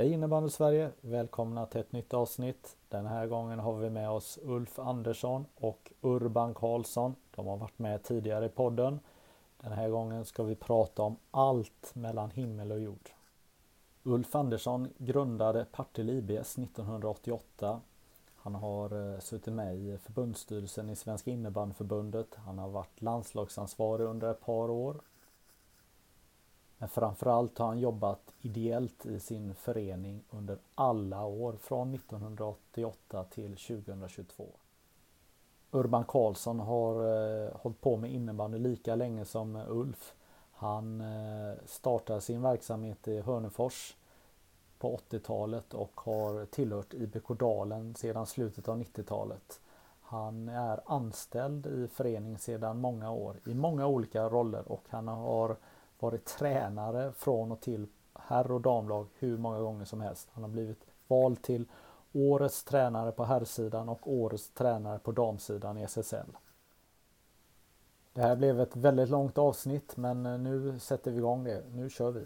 Hej innebandy Sverige! Välkomna till ett nytt avsnitt. Den här gången har vi med oss Ulf Andersson och Urban Karlsson. De har varit med tidigare i podden. Den här gången ska vi prata om allt mellan himmel och jord. Ulf Andersson grundade Partille IBS 1988. Han har eh, suttit med i förbundsstyrelsen i Svenska innebandyförbundet. Han har varit landslagsansvarig under ett par år. Men framförallt har han jobbat ideellt i sin förening under alla år från 1988 till 2022. Urban Karlsson har eh, hållit på med innebandy lika länge som Ulf. Han eh, startade sin verksamhet i Hörnefors på 80-talet och har tillhört IBK Dalen sedan slutet av 90-talet. Han är anställd i föreningen sedan många år i många olika roller och han har varit tränare från och till herr och damlag hur många gånger som helst. Han har blivit vald till årets tränare på herrsidan och årets tränare på damsidan i SSL. Det här blev ett väldigt långt avsnitt men eh, nu sätter vi igång det. Nu kör vi!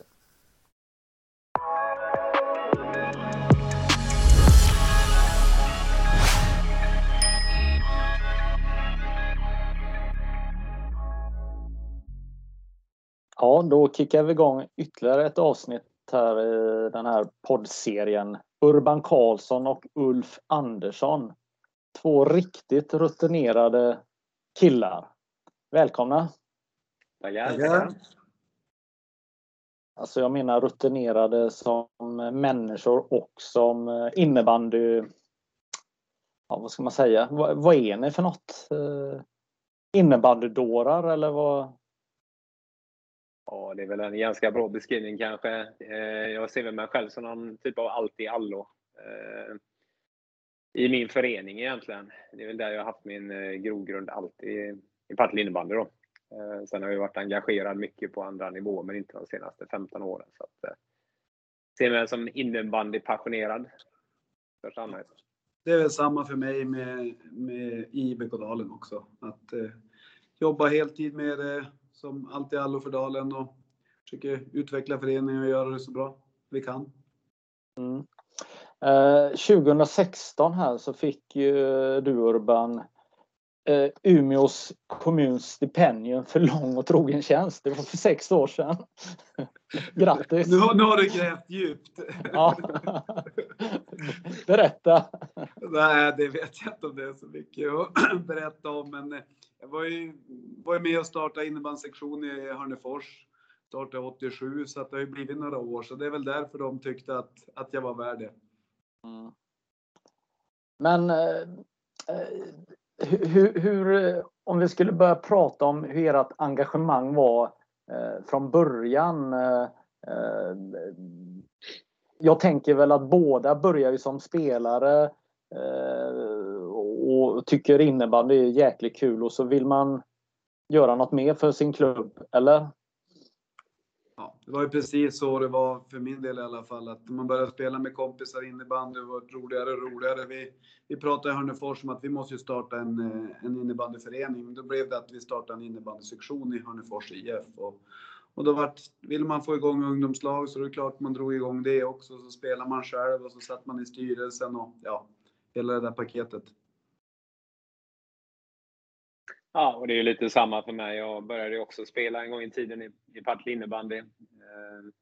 Ja, då kickar vi igång ytterligare ett avsnitt här i den här poddserien. Urban Karlsson och Ulf Andersson. Två riktigt rutinerade killar. Välkomna! Tackar! Alltså jag menar rutinerade som människor och som innebandy... Ja, vad ska man säga? Vad, vad är ni för något? Innebandydårar eller vad? Ja, det är väl en ganska bra beskrivning kanske. Eh, jag ser väl mig själv som någon typ av allt i allo. Eh, I min förening egentligen. Det är väl där jag har haft min eh, grogrund alltid i Partille innebandy då. Sen har jag varit engagerad mycket på andra nivåer men inte de senaste 15 åren. Så att, ser mig som innebandypassionerad. Det är väl samma för mig med, med IBK Dalen också. Att eh, jobba heltid med det som alltid allo för Dalen och försöker utveckla föreningen och göra det så bra vi kan. Mm. Eh, 2016 här så fick ju du Urban eh, Umeås kommuns stipendium för lång och trogen tjänst. Det var för sex år sedan. Grattis! Nu, nu har du grävt djupt. ja. Berätta! Nej, det vet jag inte om det är så mycket att berätta om. Men jag var ju, var ju med och startade innebandysektion i Hörnefors. Startade 87 så att det har ju blivit några år. Så det är väl därför de tyckte att, att jag var värd det. Mm. Men eh, hur, hur, eh, om vi skulle börja prata om hur ert engagemang var eh, från början. Eh, eh jag tänker väl att båda börjar ju som spelare eh, och tycker innebandy är jäkligt kul och så vill man göra något mer för sin klubb, eller? Det var ju precis så det var för min del i alla fall. Att man började spela med kompisar innebandy det var roligare och roligare. Vi, vi pratade i Hörnefors om att vi måste ju starta en, eh, en innebandyförening. Då blev det att vi startade en innebandysektion i Hörnefors IF. Och, och då vart, ville man få igång ungdomslag så det är klart man drog igång det också. Så spelade man själv och så satt man i styrelsen och ja, hela det där paketet. Ja, och det är lite samma för mig. Jag började också spela en gång i tiden i, i Partille innebandy. Ehm,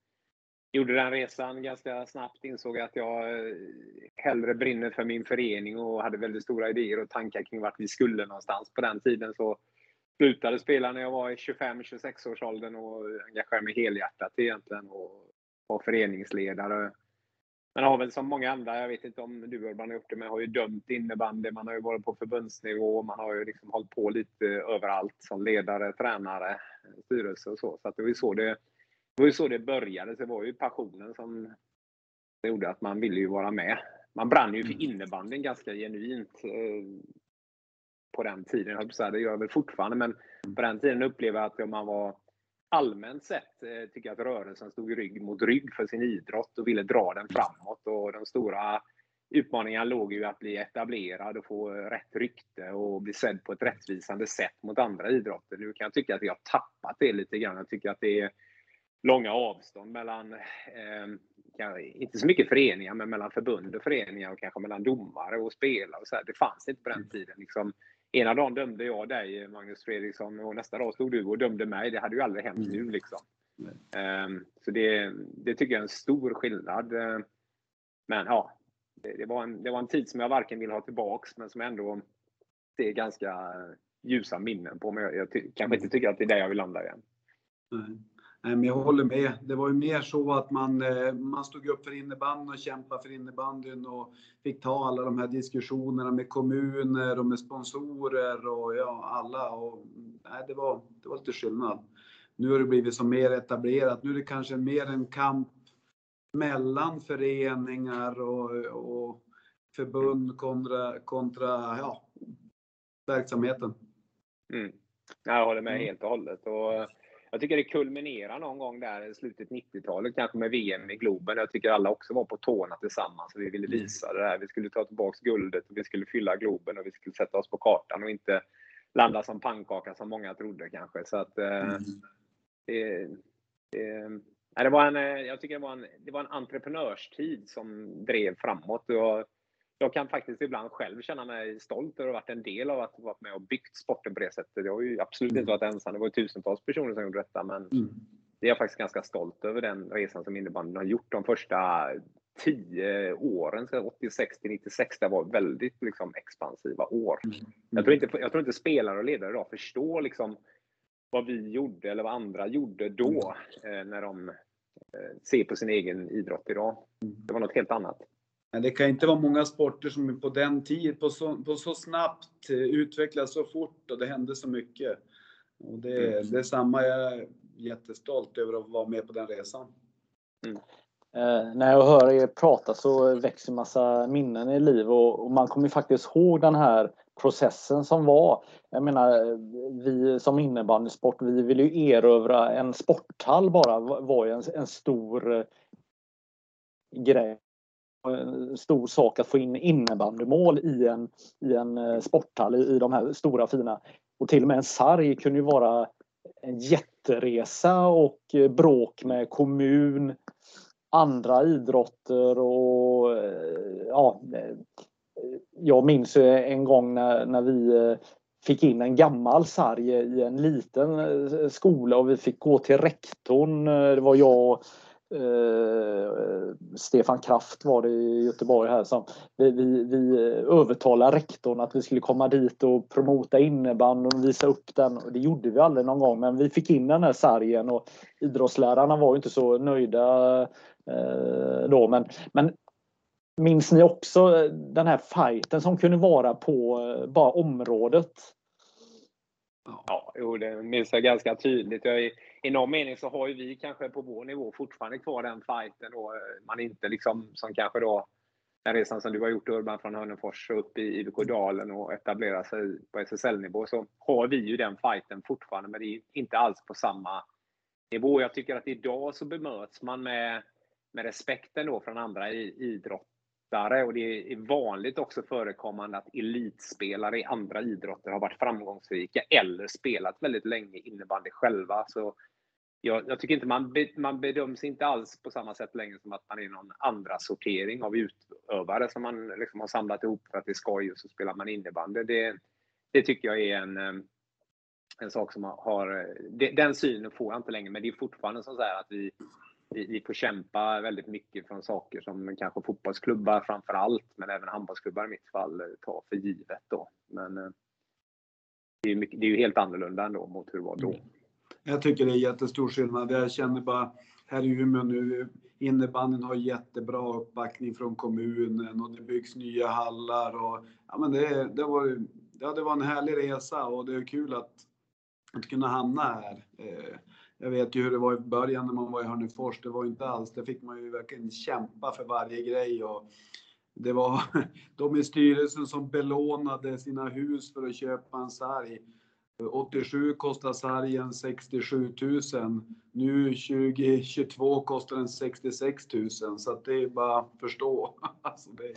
gjorde den resan ganska snabbt. Insåg att jag eh, hellre brinner för min förening och hade väldigt stora idéer och tankar kring vart vi skulle någonstans. På den tiden så slutade spela när jag var i 25-26 års åldern och engagerade mig helhjärtat egentligen och var föreningsledare man har väl som många andra, jag vet inte om du Urban har gjort det, men har ju dömt innebandy. Man har ju varit på förbundsnivå. Man har ju liksom hållit på lite överallt som ledare, tränare, styrelse och så. Så att det var ju så det, det var ju så det började. Så det var ju passionen som gjorde att man ville ju vara med. Man brann ju för mm. innebandyn ganska genuint eh, på den tiden. Det gör jag väl fortfarande, men på den tiden upplevde jag att man var allmänt sett eh, tycker jag att rörelsen stod rygg mot rygg för sin idrott och ville dra den framåt. Och de stora utmaningarna låg ju att bli etablerad och få rätt rykte och bli sedd på ett rättvisande sätt mot andra idrotter. Nu kan jag tycka att vi har tappat det lite grann. Jag tycker att det är långa avstånd mellan, eh, inte så mycket föreningar, men mellan förbund och föreningar och kanske mellan domare och spelare. Och så här. Det fanns inte på den tiden. Liksom, ena dagen dömde jag dig, Magnus Fredriksson, och nästa dag stod du och dömde mig. Det hade ju aldrig hänt mm. nu. Liksom. Mm. så det, det tycker jag är en stor skillnad. Men ja, det, det, var en, det var en tid som jag varken vill ha tillbaks, men som ändå ser ganska ljusa minnen på. Men jag, jag kanske inte tycker att det är där jag vill landa igen. Mm. Nej, men jag håller med. Det var ju mer så att man, eh, man stod upp för innebandyn och kämpade för innebandyn och fick ta alla de här diskussionerna med kommuner och med sponsorer och ja, alla. Och, nej, det, var, det var lite skillnad. Nu har det blivit så mer etablerat. Nu är det kanske mer en kamp mellan föreningar och, och förbund kontra, kontra ja, verksamheten. Mm. Jag håller med mm. helt och hållet. Och jag tycker det kulminerar någon gång där i slutet 90-talet, kanske med VM i Globen. Jag tycker alla också var på tårna tillsammans och vi ville mm. visa det här. Vi skulle ta tillbaks guldet och vi skulle fylla Globen och vi skulle sätta oss på kartan och inte landa som pannkaka som många trodde kanske. Så att eh, mm. det, det, det, var en, eh, jag tycker det var en, det var en entreprenörstid som drev framåt. Och jag kan faktiskt ibland själv känna mig stolt över att ha varit en del av att ha varit med och byggt sporten på det sättet. Jag har ju absolut inte varit ensam. Det var ju tusentals personer som gjorde detta, men mm. jag är faktiskt ganska stolt över den resan som innebandyn har gjort de första tio åren, 86 till 96, det var väldigt liksom, expansiva år. Mm. Jag, tror inte, jag tror inte spelare och ledare idag förstår liksom, vad vi gjorde eller vad andra gjorde då, mm. eh, när de eh, ser på sin egen idrott idag. Mm. Det var något helt annat. Det kan inte vara många sporter som på den tiden, på så, på så snabbt, eh, utvecklas så fort och det hände så mycket. Och det, mm. det är samma, jag är jättestolt över att vara med på den resan. Mm. Eh, när jag hör er prata så växer massa minnen i liv och, och, man kommer faktiskt ihåg den här processen som var. Jag menar, vi som innebandysport, vi ville ju erövra en sporthall bara var ju en, en stor eh, grej en stor sak att få in innebandymål i en, i en eh, sporthall i, i de här stora fina. Och till och med en sarg kunde ju vara en jätteresa och eh, bråk med kommun, andra idrotter och eh, ja. Jag minns en gång när, när vi fick in en gammal sarg i en liten skola och vi fick gå till rektorn. Det var jag Eh, Stefan Kraft var det i Göteborg här som vi, vi, vi övertalade rektorn att vi skulle komma dit och promota innebandy och visa upp den. Det gjorde vi aldrig någon gång men vi fick in den här sargen och idrottslärarna var inte så nöjda eh, då. Men, men minns ni också den här fighten som kunde vara på eh, bara området? Ja, jo, det minns jag ganska tydligt. Jag är, I någon mening så har ju vi kanske på vår nivå fortfarande kvar den fighten. Och man inte liksom som kanske då den resan som du har gjort Urban från Hörnefors upp i IBK Dalen och etablera sig på SSL-nivå så har vi ju den fighten fortfarande men det är inte alls på samma nivå. Jag tycker att idag så bemöts man med, med respekten då från andra idrott lättare och det är vanligt också förekommande att elitspelare i andra idrotter har varit framgångsrika eller spelat väldigt länge innebandy själva. Så jag, jag tycker inte man, be, man bedöms inte alls på samma sätt längre som att man är någon andra sortering av utövare som man liksom har samlat ihop för att det är skoj och så spelar man innebandy. Det, det tycker jag är en, eh, en sak som har... Eh, den synen får jag inte längre, men det är fortfarande så att vi vi, vi får kämpa väldigt mycket från saker som kanske fotbollsklubbar framför allt, men även handbollsklubbar i mitt fall, eh, tar för givet då. Men eh, det är, mycket, det är ju helt annorlunda ändå mot hur det var då. Mm. Jag tycker det är jättestor skillnad. Jag känner bara här i Umeå nu, innebandyn har jättebra uppbackning från kommunen och det byggs nya hallar och ja, men det, det, var, ja, det var en härlig resa och det är kul att, att kunna hamna här. Eh, jag vet ju hur det var i början när man var i Hörnefors. Det var inte alls, det fick man ju verkligen kämpa för varje grej och det var de i styrelsen som belånade sina hus för att köpa en sarg. 87 kostar sargen 67 000. Nu 2022 kostar den 66 000. Så att det är bara att förstå. Alltså det är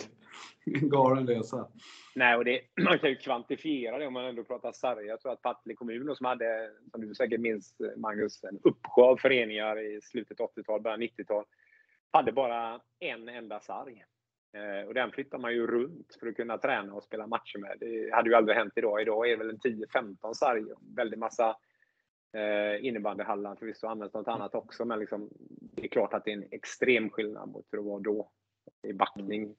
en galen resa. Nej, och det, man kan ju kvantifiera det om man ändå pratar sarg. Jag tror att Partille kommun som hade, som du säkert minns Magnus, en uppsjö av föreningar i slutet 80-tal, början 90-tal, hade bara en enda sarg. Eh, och den flyttar man ju runt för att kunna träna och spela matcher med. Det hade ju aldrig hänt idag. Idag är det väl en 10-15 sarg. Väldigt massa eh, innebandyhallar förvisso används något annat också. Men liksom, det är klart att det är en extrem skillnad mot hur det var då i backning.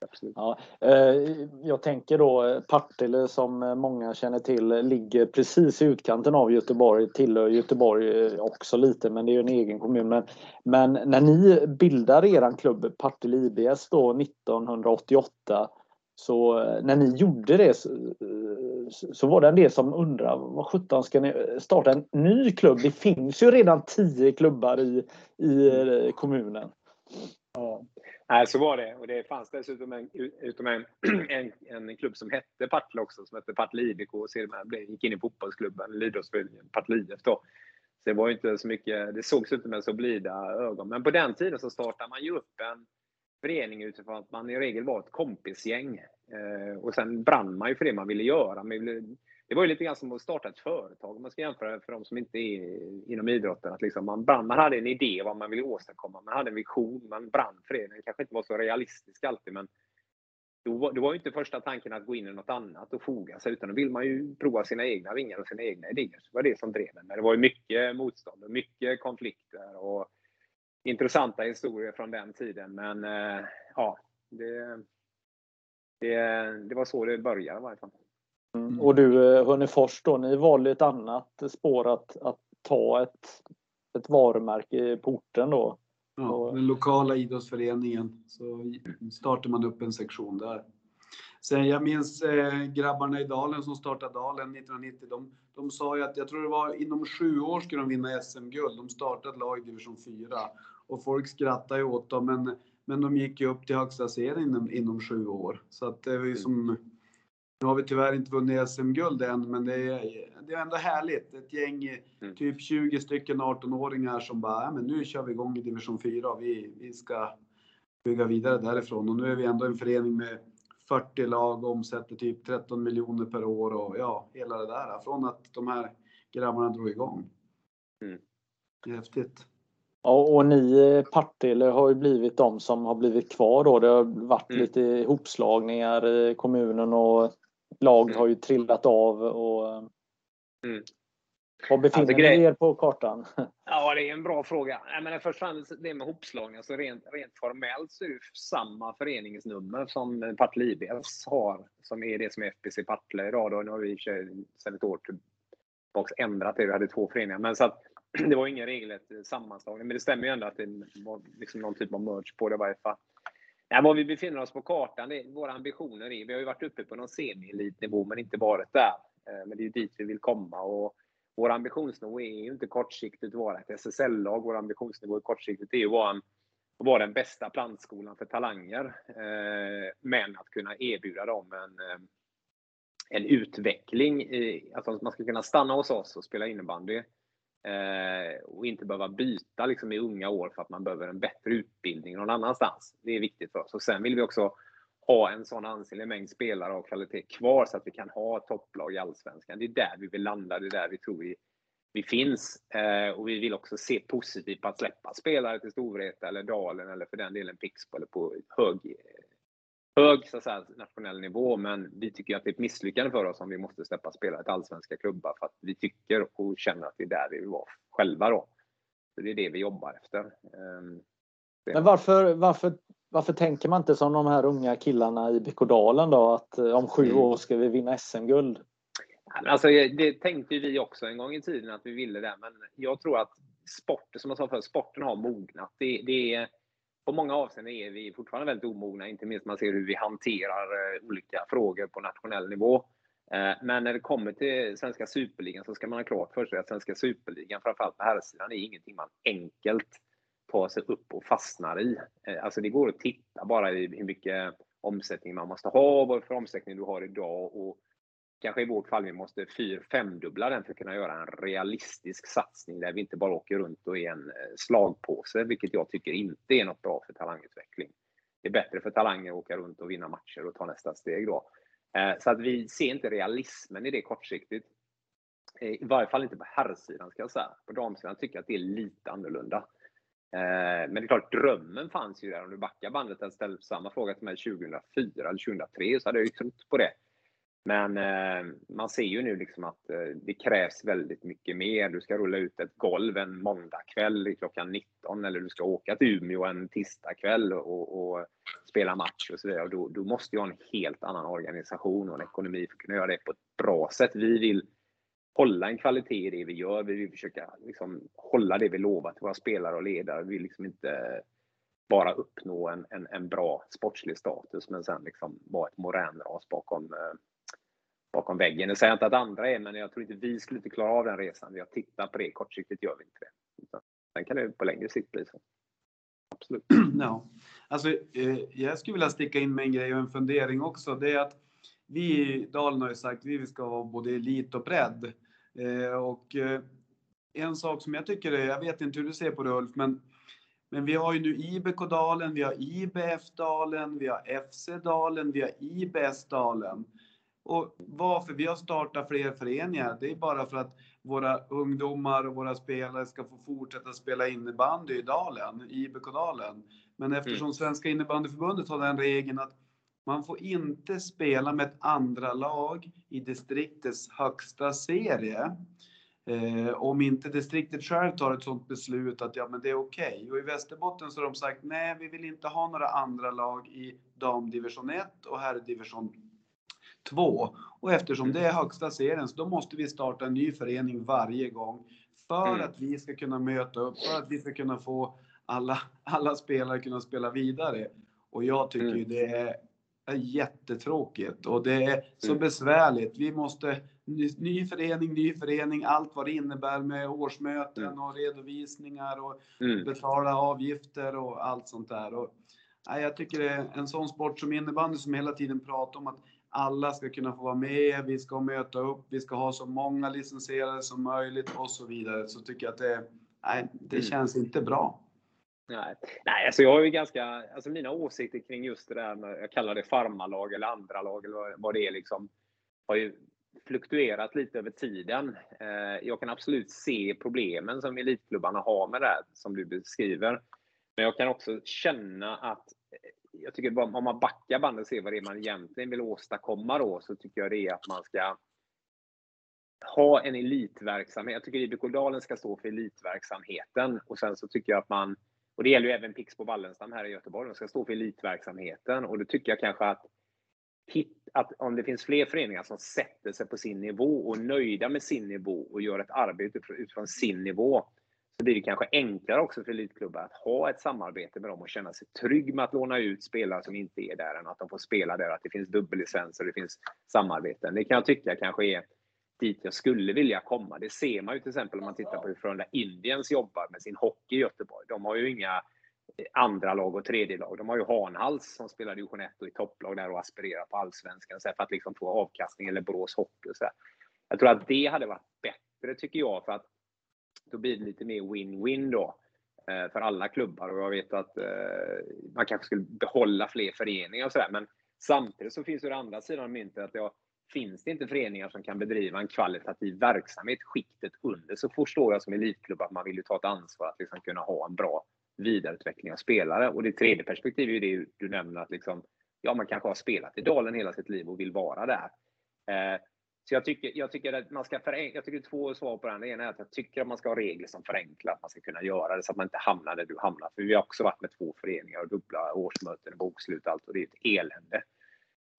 Absolut. Ja, eh, jag tänker då eh, Partille som eh, många känner till ligger precis i utkanten av Göteborg, tillhör Göteborg också lite men det är ju en egen kommun. Men, men när ni bildar eran klubb Partille IBS då 1988 så när ni gjorde det så, så var det en del som undrade vad sjutton ska ni starta en ny klubb? Det finns ju redan tio klubbar i, i kommunen. Ja. Nej, så var det. Och det fanns dessutom en, utom en, en, en klubb som hette Partille också, som hette Partille IBK och sedermera gick in i fotbollsklubben, eller idrottsföreningen Partille IF då. Så det var inte så mycket, det sågs inte med så blida ögon. Men på den tiden så startade man ju upp en förening utifrån att man i regel var ett kompisgäng. Eh, och sen brann man ju för det man ville göra. Man ville det var ju lite grann som att starta ett företag om man ska jämföra för de som inte är inom idrotten. Att liksom man, brann, man hade en idé vad man ville åstadkomma, man hade en vision, man brann för det. Den kanske inte var så realistisk alltid men då var, då var ju inte första tanken att gå in i något annat och foga sig utan då vill man ju prova sina egna vingar och sina egna idéer. Så det var det som drev en. Men det var ju mycket motstånd och mycket konflikter och intressanta historier från den tiden. Men eh, ja, det, det, det var så det började i varje fall. Mm. Och du eh, Hörnefors då, ni valde ett annat spår att, att ta ett, ett varumärke på orten då? Ja, den lokala idrottsföreningen. Så startade man upp en sektion där. Sen jag minns eh, grabbarna i Dalen som startade Dalen 1990. De, de sa ju att, jag tror det var inom sju år skulle de vinna SM-guld. De startade ett lag i division 4. Och folk skrattade ju åt dem, men, men de gick ju upp till högsta serien inom, inom sju år. Så att det var ju som nu har vi tyvärr inte vunnit SM-guld än, men det är, det är ändå härligt. Ett gäng, mm. typ 20 stycken 18-åringar som bara, ja, men nu kör vi igång i division 4 och vi, vi ska bygga vidare därifrån. Och nu är vi ändå en förening med 40 lag och omsätter typ 13 miljoner per år och ja, hela det där. Från att de här grabbarna drog igång. Mm. Det är häftigt. Ja, och ni Partille har ju blivit de som har blivit kvar då. Det har varit mm. lite ihopslagningar i kommunen och lag har ju trillat av och mm. Var befinner alltså, ni er på kartan? Ja, det är en bra fråga. Jag menar, först och främst det med hopslagning, alltså rent, rent formellt så är det samma föreningsnummer som Partille IBS har, som är det som är FBC Partille idag. Då. Nu har vi sedan ett år tillbaka ändrat det. Vi hade två föreningar. Men så att, det var ingen regelrätt sammanslagning. Men det stämmer ju ändå att det var liksom någon typ av merge på det i varje fall. Nej, var vi befinner oss på kartan, det är våra ambitioner är, vi har ju varit uppe på någon semi-elitnivå men inte varit där. Eh, men det är ju dit vi vill komma och vår ambitionsnivå är ju inte kortsiktigt att vara ett SSL-lag. Vår ambitionsnivå kortsiktigt är ju att vara, en, att vara den bästa plantskolan för talanger. Eh, men att kunna erbjuda dem en, eh, en utveckling, i, att man ska kunna stanna hos oss och spela innebandy Eh, och inte behöva byta liksom, i unga år för att man behöver en bättre utbildning någon annanstans. Det är viktigt för oss. Och sen vill vi också ha en sån ansenlig mängd spelare av kvalitet kvar så att vi kan ha topplag i Allsvenskan. Det är där vi vill landa, det är där vi tror vi, vi finns. Eh, och vi vill också se positivt på att släppa spelare till Storvreta eller Dalen eller för den delen Pixbo eller på hög hög så säga, nationell nivå, men vi tycker att det är ett misslyckande för oss om vi måste släppa spelare till allsvenska klubbar för att vi tycker och känner att det är där vi vill vara själva då. Så det är det vi jobbar efter. Ehm, men varför, varför, varför tänker man inte som de här unga killarna i Bickodalen då att eh, om sju mm. år ska vi vinna SM-guld? Alltså, det tänkte vi också en gång i tiden att vi ville det, men jag tror att sporten, som jag sa förut, sporten har mognat. Det, det är på många avseenden är vi fortfarande väldigt omogna, inte minst man ser hur vi hanterar eh, olika frågor på nationell nivå. Eh, men när det kommer till svenska superligan så ska man ha klart för sig att svenska superligan, framförallt på herrsidan, är ingenting man enkelt tar sig upp och fastnar i. Eh, alltså det går att titta bara i hur mycket omsättning man måste ha, vad för omsättning du har idag och kanske i vårt fall vi måste fyr, femdubbla den för att kunna göra en realistisk satsning där vi inte bara åker runt och är en eh, slagpåse, vilket jag tycker inte är något bra för talangutveckling. Det är bättre för talanger att åka runt och vinna matcher och ta nästa steg då. Eh, så att vi ser inte realismen i det kortsiktigt. Eh, I varje fall inte på herrsidan ska jag säga. På damsidan tycker jag att det är lite annorlunda. Men det är klart, drömmen fanns ju där. Om du backar bandet och ställer samma fråga till mig 2004 eller 2003 så hade jag ju trott på det. Men eh, man ser ju nu liksom att eh, det krävs väldigt mycket mer. Du ska rulla ut ett golv en måndagkväll klockan 19 eller du ska åka till Umeå en tisdagkväll och, och spela match och så vidare. Och då, då måste ju ha en helt annan organisation och en ekonomi för att kunna göra det på ett bra sätt. Vi vill hålla en kvalitet i det vi gör. Vi vill försöka liksom hålla det vi lovar till våra spelare och ledare. Vi vill liksom inte bara uppnå en, en, en bra sportslig status men sen liksom vara ett moränras bakom eh, bakom väggen. Nu säger jag inte att andra är, men jag tror inte vi skulle inte klara av den resan. Vi har tittat på det, kortsiktigt gör vi inte det. sen kan det på längre sikt bli så. Absolut. Ja. Alltså, eh, jag skulle vilja sticka in med en grej och en fundering också. Det är att vi i Dalen har ju sagt att vi ska vara både elit och bredd. Eh, och eh, en sak som jag tycker är, jag vet inte hur du ser på det Ulf, men, men vi har ju nu IBK-dalen, vi har IBF-dalen, vi har FC-dalen, vi har IBS-dalen. Och varför vi har startat fler föreningar, det är bara för att våra ungdomar och våra spelare ska få fortsätta spela innebandy i Dalen, i IBK-dalen. Men eftersom mm. Svenska innebandyförbundet har den regeln att man får inte spela med ett andra lag i distriktets högsta serie. Eh, om inte distriktet själv tar ett sådant beslut att ja, men det är okej. Okay. Och i Västerbotten så har de sagt nej, vi vill inte ha några andra lag i damdivision 1 och herrdivision 2. Och eftersom det är högsta serien så då måste vi starta en ny förening varje gång för mm. att vi ska kunna möta upp, för att vi ska kunna få alla, alla spelare kunna spela vidare. Och jag tycker mm. det är, är jättetråkigt och det är så mm. besvärligt. Vi måste ny, ny, förening, ny förening, allt vad det innebär med årsmöten mm. och redovisningar och mm. betala avgifter och allt sånt där. Och, nej, jag tycker det är en sån sport som innebandy som hela tiden pratar om att alla ska kunna få vara med, vi ska möta upp, vi ska ha så många licensierade som möjligt och så vidare. Så tycker jag att det, nej, det mm. känns inte bra. Nej, nej alltså jag har ju ganska, alltså mina åsikter kring just det där med, jag kallar det farmalag eller andra lag eller vad det är liksom, har ju fluktuerat lite över tiden. Eh, jag kan absolut se problemen som elitklubbarna har med det här, som du beskriver. Men jag kan också känna att jag tycker om man backar bandet och ser vad det är man egentligen vill åstadkomma då, så tycker jag det är att man ska ha en elitverksamhet. Jag tycker IBK Dalen ska stå för elitverksamheten och sen så tycker jag att man, och det gäller ju även Pixbo Wallenstam här i Göteborg, de ska stå för elitverksamheten och då tycker jag kanske att att om det finns fler föreningar som sätter sig på sin nivå och är nöjda med sin nivå och gör ett arbete utifrån sin nivå, så blir det kanske enklare också för elitklubbar att ha ett samarbete med dem och känna sig trygg med att låna ut spelare som inte är där än att de får spela där, att det finns dubbellicenser och det finns samarbeten. Det kan jag tycka kanske är dit jag skulle vilja komma. Det ser man ju till exempel om man tittar på hur Frölunda Indiens jobbar med sin hockey i Göteborg. De har ju inga andra lag och tredje lag. De har ju Hanhals som spelar division 1 och i topplag där och aspirerar på allsvenskan för att liksom få avkastning eller Borås Hockey och så där. Jag tror att det hade varit bättre tycker jag för att då blir det lite mer win-win då eh, för alla klubbar och jag vet att eh, man kanske skulle behålla fler föreningar och sådär. Men samtidigt så finns det andra sidan av myntet att det finns det inte föreningar som kan bedriva en kvalitativ verksamhet skiktet under så förstår jag som elitklubb att man vill ju ta ett ansvar att liksom kunna ha en bra vidareutveckling av spelare. Och det tredje perspektivet är ju det du nämner att liksom, ja, man kanske har spelat i Dalen hela sitt liv och vill vara där. Eh, så jag tycker, jag tycker att man ska förenkla, jag tycker två svar på den. Det ena är att jag tycker att man ska ha regler som förenklar att man ska kunna göra det så att man inte hamnar där du hamnar. För vi har också varit med två föreningar och dubbla årsmöten och bokslut och allt och det är ett elände.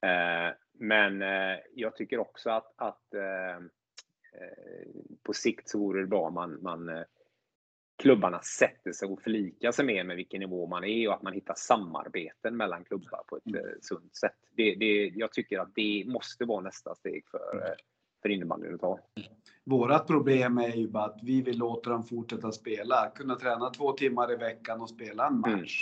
Eh, men eh, jag tycker också att, att eh, eh på sikt så vore det bra om man, man eh, klubbarna sätter sig och förlikar sig mer med vilken nivå man är och att man hittar samarbeten mellan klubbar på ett mm. Eh, sunt sätt. Det, det, jag tycker att det måste vara nästa steg för, mm. för innebandyn att ta. Vårat problem är ju bara att vi vill låta dem fortsätta spela, kunna träna två timmar i veckan och spela en mm. match.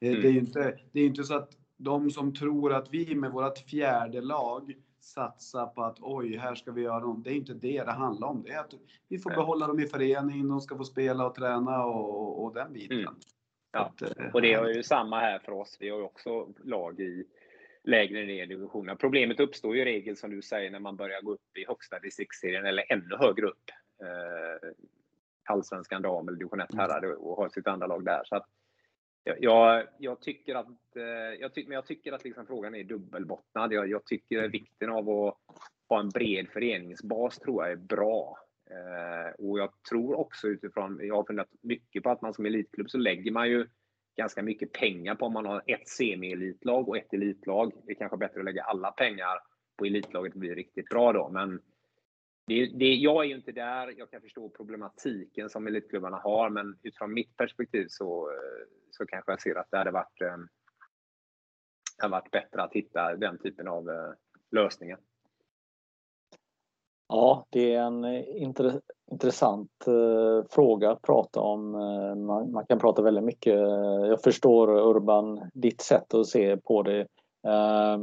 Mm. Det är ju inte, det är inte så att de som tror att vi med vårt fjärde lag satsa på att oj, här ska vi göra något. Det är inte det det handlar om. Det är att vi får behålla dem i föreningen, de ska få spela och träna och, och den biten. Mm. Ja. Att, eh, och det är ju samma här för oss. Vi har ju också lag i lägre ner divisioner. Problemet uppstår ju i regel som du säger när man börjar gå upp i högsta distriktsserien eller ännu högre upp. Eh, Allsvenskan dam eller division 1 herrar och har sitt andra lag där. Så att, jag, jag tycker att, eh, jag, ty, men jag tycker att liksom frågan är dubbelbottnad. Jag, jag tycker vikten av att ha en bred föreningsbas tror jag är bra. Eh, och jag tror också utifrån, jag har funderat mycket på att man som elitklubb så lägger man ju ganska mycket pengar på om man har ett semi-elitlag och ett elitlag. Det är kanske bättre att lägga alla pengar på elitlaget och bli riktigt bra då. Men det, det, jag är ju inte där. Jag kan förstå problematiken som elitklubbarna har, men utifrån mitt perspektiv så, eh, så kanske jag ser att det hade varit, eh, hade varit bättre att hitta den typen av eh, lösningar. Ja, det är en eh, intressant eh, fråga att prata om. Eh, man, man, kan prata väldigt mycket. Jag förstår Urban, ditt sätt att se på det. Eh,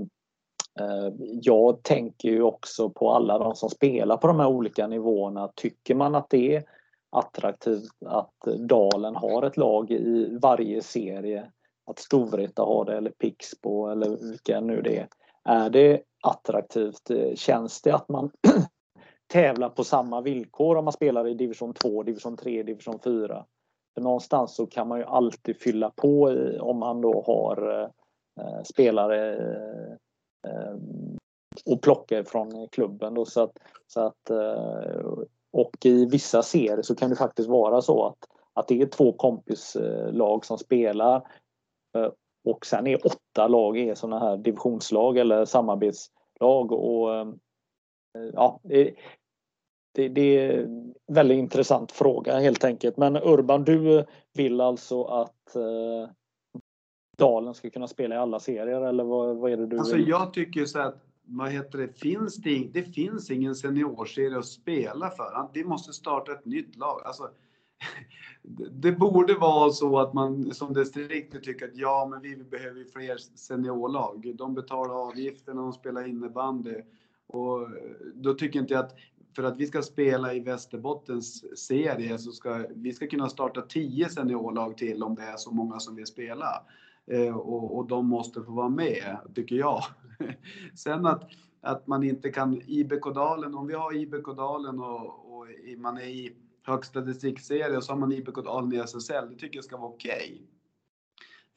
Eh, jag tänker ju också på alla de som spelar på de här olika nivåerna. Tycker man att det är attraktivt att Dalen har ett lag i varje serie, att Storvreta har det eller Pixbo eller vilka nu det är. Är det attraktivt? Eh, känns det att man tävlar på samma villkor om man spelar i division 2, division 3, division 4? För någonstans så kan man ju alltid fylla på i, om man då har eh, eh spelare Eh, Ehm, och plocka från klubben. Då, så att, så att, eh, och i vissa serier så kan det faktiskt vara så att, att det är två kompislag som spelar eh, och sen är åtta lag är sådana här divisionslag eller samarbetslag. Och, eh, ja, det, det, det, är en väldigt intressant fråga helt enkelt. Men Urban, du vill alltså att Dalen ska kunna spela i alla serier eller vad, vad är det du Alltså vill? jag tycker så att vad heter det, finns det, det finns ingen seniorserie att spela för. Vi måste starta ett nytt lag. Alltså, det borde vara så att man som distrikt tycker att ja, men vi behöver fler seniorlag. De betalar avgifterna, de spelar innebandy. Och då tycker inte jag att för att vi ska spela i Västerbottens serie så ska vi ska kunna starta tio seniorlag till om det är så många som vill spela. Eh, och, och de måste få vara med, tycker jag. Sen att, att man inte kan IBK-dalen, om vi har IBK-dalen och, och man är i högsta distriktsserie och så har man IBK-dalen i SSL, det tycker jag ska vara okej. Okay.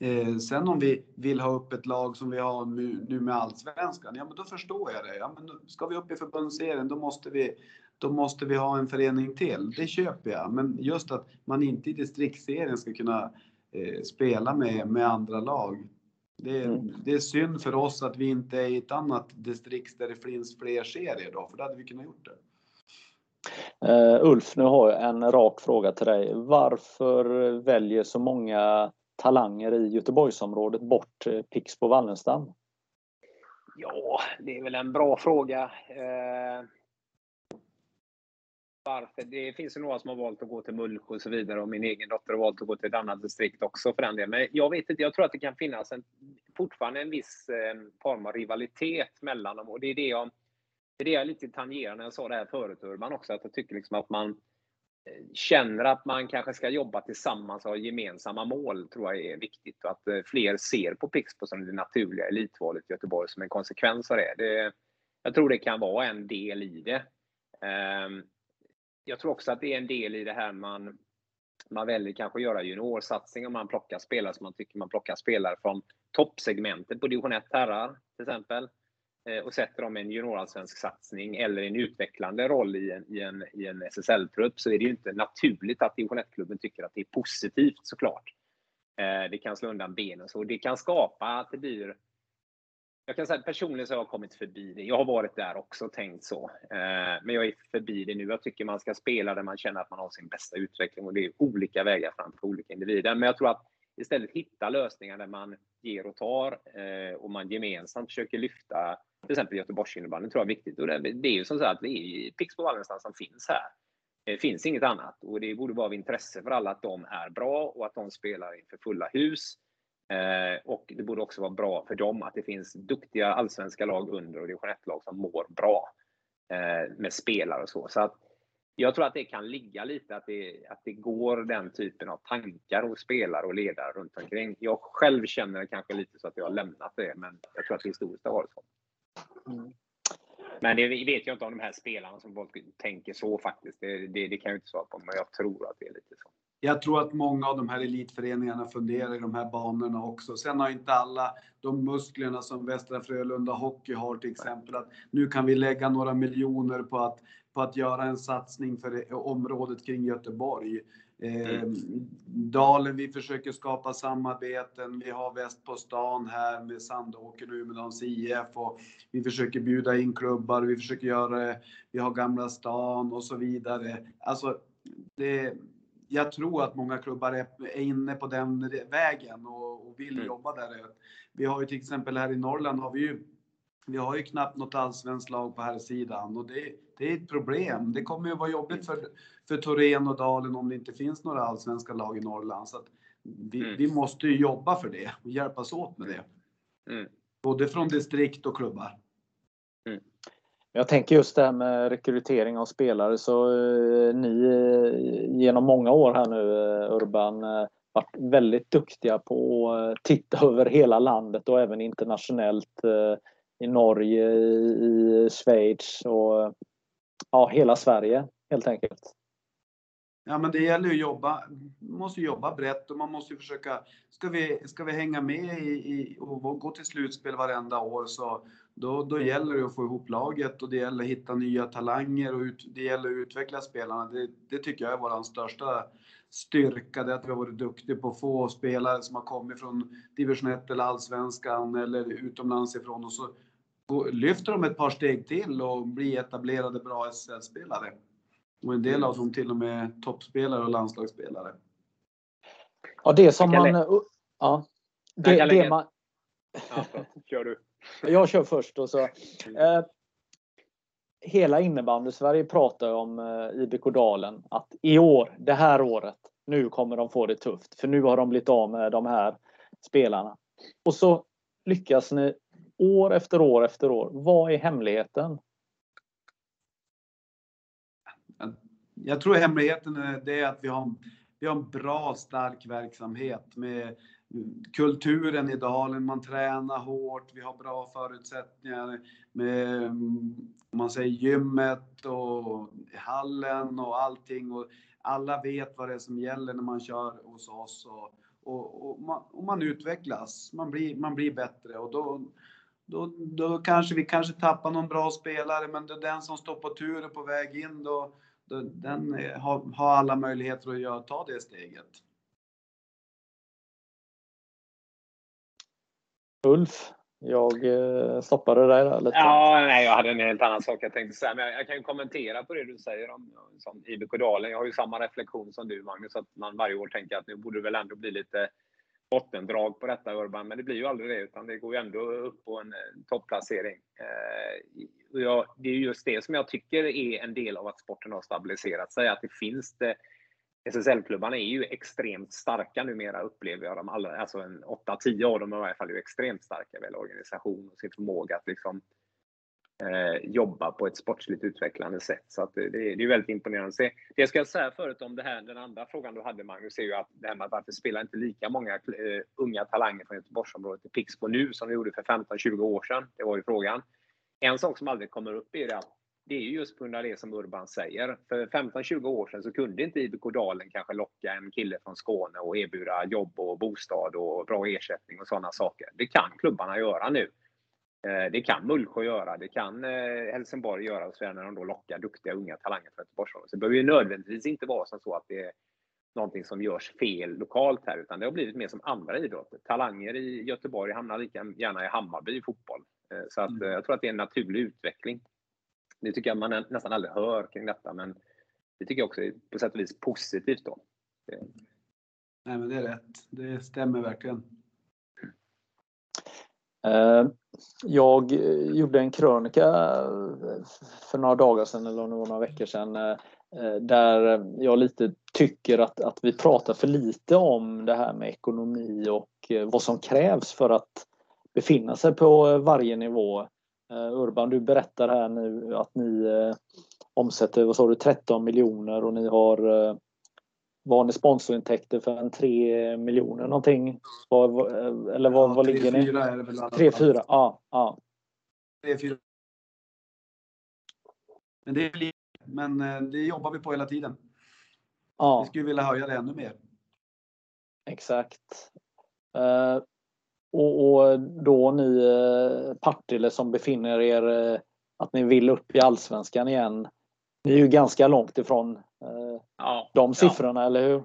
Eh, sen om vi vill ha upp ett lag som vi har nu, nu med allsvenskan, ja men då förstår jag det. Ja, men ska vi upp i förbundsserien, då måste vi, då måste vi ha en förening till. Det köper jag. Men just att man inte i distriktsserien ska kunna eh, spela med, med andra lag. Det är, mm. det är synd för oss att vi inte är i ett annat distrikt där det finns fler serier då, för då hade vi kunnat gjort det. Uh, Ulf, nu har jag en rak fråga till dig. Varför väljer så många talanger i Göteborgsområdet bort uh, Pixbo Wallenstam? Ja, det är väl en bra fråga. Uh, varför. Det finns ju några som har valt att gå till Mullsjö och så vidare och min egen dotter har valt att gå till ett annat distrikt också för den delen. Men jag vet inte, jag tror att det kan finnas en, fortfarande en viss eh, form av rivalitet mellan dem och det är det jag, det är det jag lite tangerar när jag sa det här förut Urban också, att jag tycker liksom att man eh, känner att man kanske ska jobba tillsammans och ha gemensamma mål tror jag är viktigt och att eh, fler ser på Pixbo som det naturliga elitvalet i Göteborg som en konsekvens av det. det jag tror det kan vara en del i det. Um, jag tror också att det är en del i det här man, man väljer kanske att göra juniorsatsningar. Man plockar spelare som man tycker man plockar spelare från toppsegmentet på division 1 herrar till exempel eh, och sätter dem i en juniorallsvensk satsning eller en utvecklande roll i en, i en, i en SSL-trupp så är det ju inte naturligt att division 1-klubben tycker att det är positivt såklart. Eh, det kan slå undan benen så det kan skapa att det blir jag kan säga att personligen så har jag kommit förbi det. Jag har varit där också och tänkt så. Eh, men jag är förbi det nu. Jag tycker man ska spela där man känner att man har sin bästa utveckling och det är olika vägar fram för olika individer. Men jag tror att istället hitta lösningar där man ger och tar eh, och man gemensamt försöker lyfta till exempel Göteborgsinnebandyn tror jag är viktigt. Och det, är ju som sagt att det är Pixbo Wallenstam som finns här. Det finns inget annat och det borde vara av intresse för alla att de är bra och att de spelar inför fulla hus. Eh, och det borde också vara bra för dem att det finns duktiga allsvenska lag under och division 1-lag som mår bra eh, med spelare och så. Så att jag tror att det kan ligga lite att det, att det går den typen av tankar hos spelare och ledare runt omkring. Jag själv känner kanske lite så att jag har lämnat det, men jag tror att det historiskt har varit så. Mm. Men det vet jag inte om de här spelarna som folk tänker så faktiskt. Det, det, det kan jag inte svara på, men jag tror att det är lite så. Jag tror att många av de här elitföreningarna funderar i de här banorna också. Sen har inte alla de musklerna som Västra Frölunda Hockey har till exempel. Att nu kan vi lägga några miljoner på att, på att göra en satsning för området kring Göteborg. Eh, Dalen, vi försöker skapa samarbeten. Vi har Väst på stan här med Sandåker och Umedals IF och vi försöker bjuda in klubbar. Vi försöker göra. Vi har Gamla stan och så vidare. Alltså, det, jag tror att många klubbar är, inne på den vägen och, och vill mm. jobba där. Vi har ju till exempel här i Norrland har vi ju vi har ju knappt något allsvenskt lag på här sidan och det, det är ett problem. Det kommer ju vara jobbigt för, för Torén och Dalen om det inte finns några allsvenska lag i Norrland. Så vi, mm. vi måste ju jobba för det och hjälpas åt med det. Mm. Både från distrikt och klubbar. Jag tänker just det här med rekrytering av spelare så eh, ni eh, genom många år här nu eh, Urban eh, varit väldigt duktiga på att titta över hela landet och även internationellt i Norge, i Schweiz och ja, hela Sverige helt enkelt. Ja, men det gäller ju att jobba, man måste jobba brett och man måste ju försöka, ska vi, ska vi hänga med i, i och gå till slutspel varenda år så då, då gäller det att få ihop laget och det gäller att hitta nya talanger och ut, det gäller att utveckla spelarna. Det, det tycker jag är vår största styrka, det är att vi har varit duktiga på att få spelare som har kommit från division 1 eller allsvenskan eller utomlands ifrån och så lyfter de ett par steg till och blir etablerade bra SHL-spelare. Och en del av dem till och med toppspelare och landslagsspelare. Ja, det som man... Ja, det, det man... Ja, kör du. Jag kör först och så. Eh, hela innebandy-Sverige pratar om eh, IBK Dalen att i år, det här året, nu kommer de få det tufft. För nu har de blivit av med de här spelarna. Och så lyckas ni år efter år efter år. Vad är hemligheten? Jag tror hemligheten är det att vi har, vi har en bra stark verksamhet med kulturen i dalen. Man tränar hårt, vi har bra förutsättningar med om man säger gymmet och hallen och allting. Och alla vet vad det är som gäller när man kör hos oss. Och, och, och, man, och man utvecklas, man blir, man blir bättre och då, då, då kanske vi kanske tappar någon bra spelare, men det är den som står på tur och på väg in, då, då den har, har, alla möjligheter att göra, ta det steget. Ulf, jag eh, stoppade dig där lite. Ja, nej, jag hade en helt annan sak jag tänkte säga. Men jag, jag kan ju kommentera på det du säger om om IBK Dalen. Jag har ju samma reflektion som du Magnus, att man varje år tänker att nu borde det väl ändå bli lite bottendrag på detta Urban, men det blir ju aldrig det, utan det går ju ändå upp på en topplacering. Eh, det är just det som jag tycker är en del av att sporten har stabiliserat sig, att det finns det. SSL-klubbarna är ju extremt starka numera, upplever jag. dem alla, alltså en 8-10 av dem i alla fall är ju extremt starka väl organisation och sin förmåga att liksom eh, jobba på ett sportsligt utvecklande sätt. Så att det, det är väldigt imponerande att se. Det jag ska säga förut om det här, den andra frågan du hade Magnus, är ju att det här med varför spelar inte lika många eh, unga talanger från Göteborgsområdet i Pixbo nu som de gjorde för 15-20 år sedan? Det var ju frågan. En sak som aldrig kommer upp är att det är just på grund av det som Urban säger. För 15-20 år sedan så kunde inte IBK Dalen kanske locka en kille från Skåne och erbjuda jobb och bostad och bra ersättning och sådana saker. Det kan klubbarna göra nu. Eh, det kan Mullsjö göra, det kan eh, Helsingborg göra och så när de då lockar duktiga unga talanger för Göteborgsområdet. Så det behöver ju nödvändigtvis inte vara som så att det är någonting som görs fel lokalt här, utan det har blivit mer som andra idrotter. Talanger i Göteborg hamnar lika gärna i Hammarby i fotboll. Så att, mm. jag tror att det är en naturlig utveckling. Det tycker jag man nästan aldrig hör kring detta, men det tycker jag också är på sätt och vis positivt. Då. Nej, men det är rätt. Det stämmer verkligen. Eh, jag gjorde en krönika för några dagar sedan eller några veckor sedan eh, där jag lite tycker att, att vi pratar för lite om det här med ekonomi och eh, vad som krävs för att befinna sig på varje nivå. Urban, du berättar här nu att ni omsätter, vad sa du, 13 miljoner och ni har var ni sponsorintäkter för en 3 miljoner någonting? Var, eller vad, ja, vad ligger ni? 3-4 är det väl 3-4, ja. ja. 3-4. Men det är men eh, det jobbar vi på hela tiden. Ja. Vi skulle vilja höja det ännu mer. Exakt. Uh, och, och, då ni uh, Partille som befinner er, uh, att ni vill upp i Allsvenskan igen. Ni är ju ganska långt ifrån ja, de siffrorna, ja. eller hur?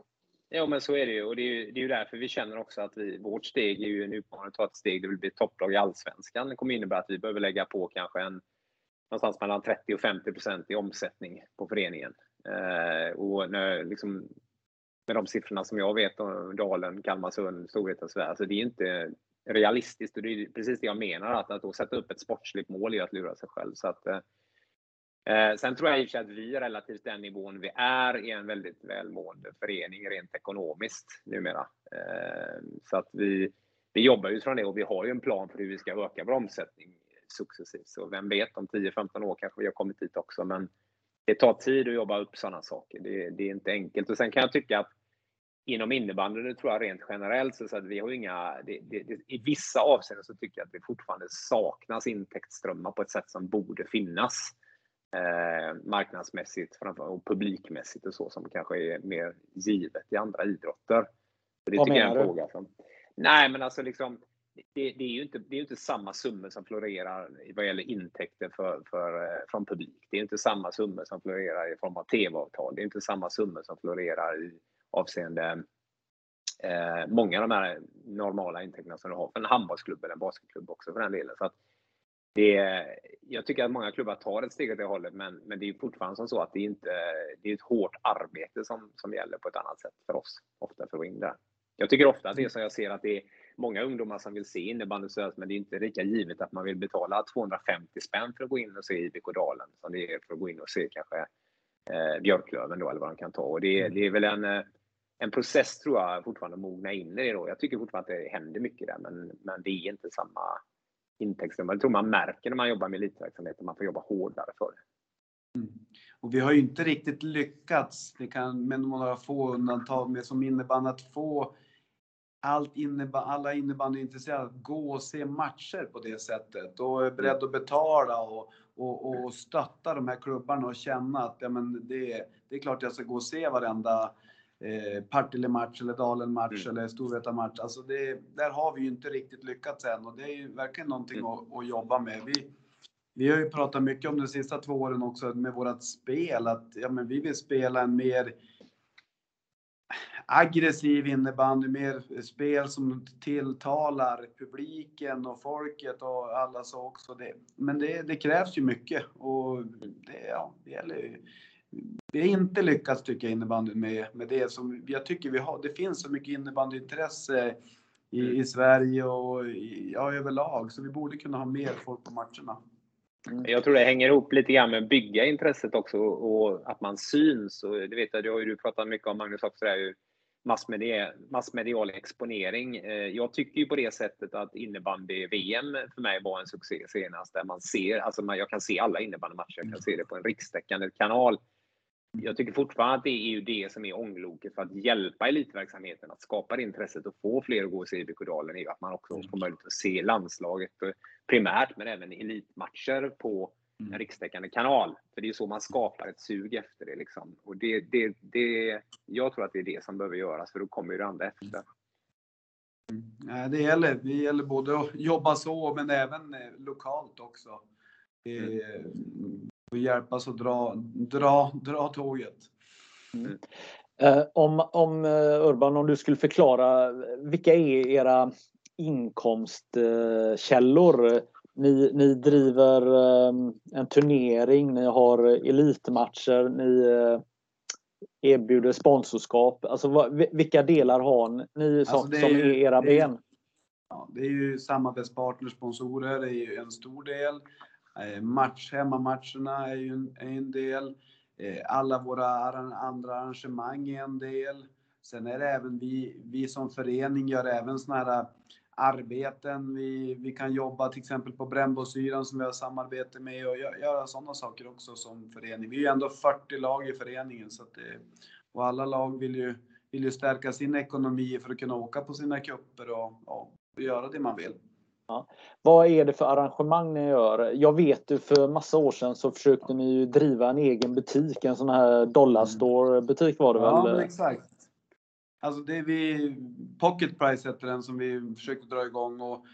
Ja, men så är det ju. Och det är ju, det är ju därför vi känner också att vi, vårt steg är ju en utmaning att ta ett steg där vi blir topplag i Allsvenskan. Det kommer innebära att vi behöver lägga på kanske en, någonstans mellan 30 och 50 procent i omsättning på föreningen. Eh, och när, liksom, med de siffrorna som jag vet om Dalen, Kalmarsund, Storvreta och så alltså det är inte realistiskt. Och det är precis det jag menar, att, att då sätta upp ett sportsligt mål är att lura sig själv. Så att, eh, eh sen tror jag i och för sig att vi relativt den nivån vi är i en väldigt välmående förening rent ekonomiskt numera. Eh, så att vi, vi jobbar utifrån det och vi har ju en plan för hur vi ska öka vår omsättning successivt. Så vem vet, om 10-15 år kanske vi har kommit dit också. Men det tar tid att jobba upp sådana saker. Det, det, är inte enkelt. Och sen kan jag tycka att inom innebandyn, tror jag rent generellt, så att vi har inga... Det, det, I vissa avseenden så tycker jag att det fortfarande saknas intäktsströmmar på ett sätt som borde finnas eh, marknadsmässigt och publikmässigt och så som kanske är mer givet i andra idrotter. Så det Vad tycker jag är en fråga som... Nej, men alltså liksom det, det, är ju inte, det är inte samma summor som florerar vad gäller intäkter för, för, eh, från publik. Det är inte samma summor som florerar i form av tv-avtal. Det är inte samma summor som florerar i avseende eh, många av de här normala intäkterna som du har för en handbollsklubb eller en basketklubb också för den delen. Så att det, jag tycker att många klubbar tar ett steg åt det hållet, men, men det är fortfarande som så att det är, inte, det är ett hårt arbete som, som gäller på ett annat sätt för oss, ofta för att gå in där. Jag tycker ofta att det är som jag ser att det är många ungdomar som vill se innebandy men det är inte lika givet att man vill betala 250 spänn för att gå in och se IBK Dalen som det är för att gå in och se kanske eh, Björklöven då, eller vad de kan ta. Och det, det är väl en, eh, en process, tror jag, fortfarande mogna in i det då. Jag tycker fortfarande att det händer mycket där, men, men det är inte samma intäktsströmmar. Det tror man märker när man jobbar med elitverksamhet, att man får jobba hårdare för det. Mm. Och vi har ju inte riktigt lyckats, det kan med några få undantag, med som innebär att få allt inneba, alla innebandyintresserade att gå och se matcher på det sättet och är beredd att betala och, och, och stötta de här klubbarna och känna att ja, men det, det är klart jag ska gå och se varenda eh, Partille-match eller Dalen-match mm. eller Storvreta-match. Alltså det, där har vi ju inte riktigt lyckats än och det är ju verkligen någonting mm. att, att, jobba med. Vi, vi har ju pratat mycket om de sista två åren också med vårat spel, att ja, men vi vill spela en mer aggressiv innebandy, mer spel som tilltalar publiken och folket och alla så också. Det, men det, det krävs ju mycket och det, ja, det gäller ju vi har inte lyckats tycker jag innebandyn med, med det som jag tycker vi har. Det finns så mycket innebandyintresse i, mm. i Sverige och i, ja, överlag så vi borde kunna ha mer folk på matcherna. Mm. Jag tror det hänger ihop lite grann med att bygga intresset också och att man syns. Och det vet jag, det har ju du pratat mycket om Magnus också, det är ju massmedia, massmedial exponering. Eh, jag tycker ju på det sättet att innebandy-VM för mig var en succé senast, där man ser, alltså jag kan se alla innebandymatcher, jag kan se det på en rikstäckande kanal jag tycker fortfarande att det är ju det som är ångloket för att hjälpa elitverksamheten att skapa det intresset och få fler att gå och se IBK-dalen är ju att man också får möjlighet att se landslaget primärt, men även elitmatcher på en mm. rikstäckande kanal. För det är så man skapar ett sug efter det. Liksom. Och det, det, det, jag tror att det är det som behöver göras, för då kommer ju det andra efter. Mm. Det gäller, det gäller både att jobba så, men även eh, lokalt också. Mm och hjälpas att dra, dra, dra tåget. Mm. Eh, om, om eh, Urban, om du skulle förklara vilka är era inkomstkällor ni, ni driver um, en turnering, ni har elitmatcher, ni erbjuder sponsorskap. Alltså, vad, vilka delar har ni som, alltså som är, är era är, ben? Ja, det är ju samarbetspartner, sponsorer, det är ju en stor del. Eh, match, hemmamatcherna är ju en, en del. Eh, alla våra andra arrangemang är en del. Sen är det även vi, vi som förening gör även såna här eh, arbeten. Vi, vi kan jobba till exempel på Brännbosyran som vi har samarbete med och göra sådana saker också som förening. Vi är ju ändå 40 lag i föreningen så att det, och alla lag vill ju, vill ju stärka sin ekonomi för att kunna åka på sina kupper och, och göra det man vill. Ja. Vad är det för arrangemang ni gör? Jag vet ju för massa år sedan så försökte ni ju driva en egen butik, en sån här dollarstore butik var det ja, väl? Ja, exakt. Alltså det vi, Pocket Price heter den som vi försökte dra igång och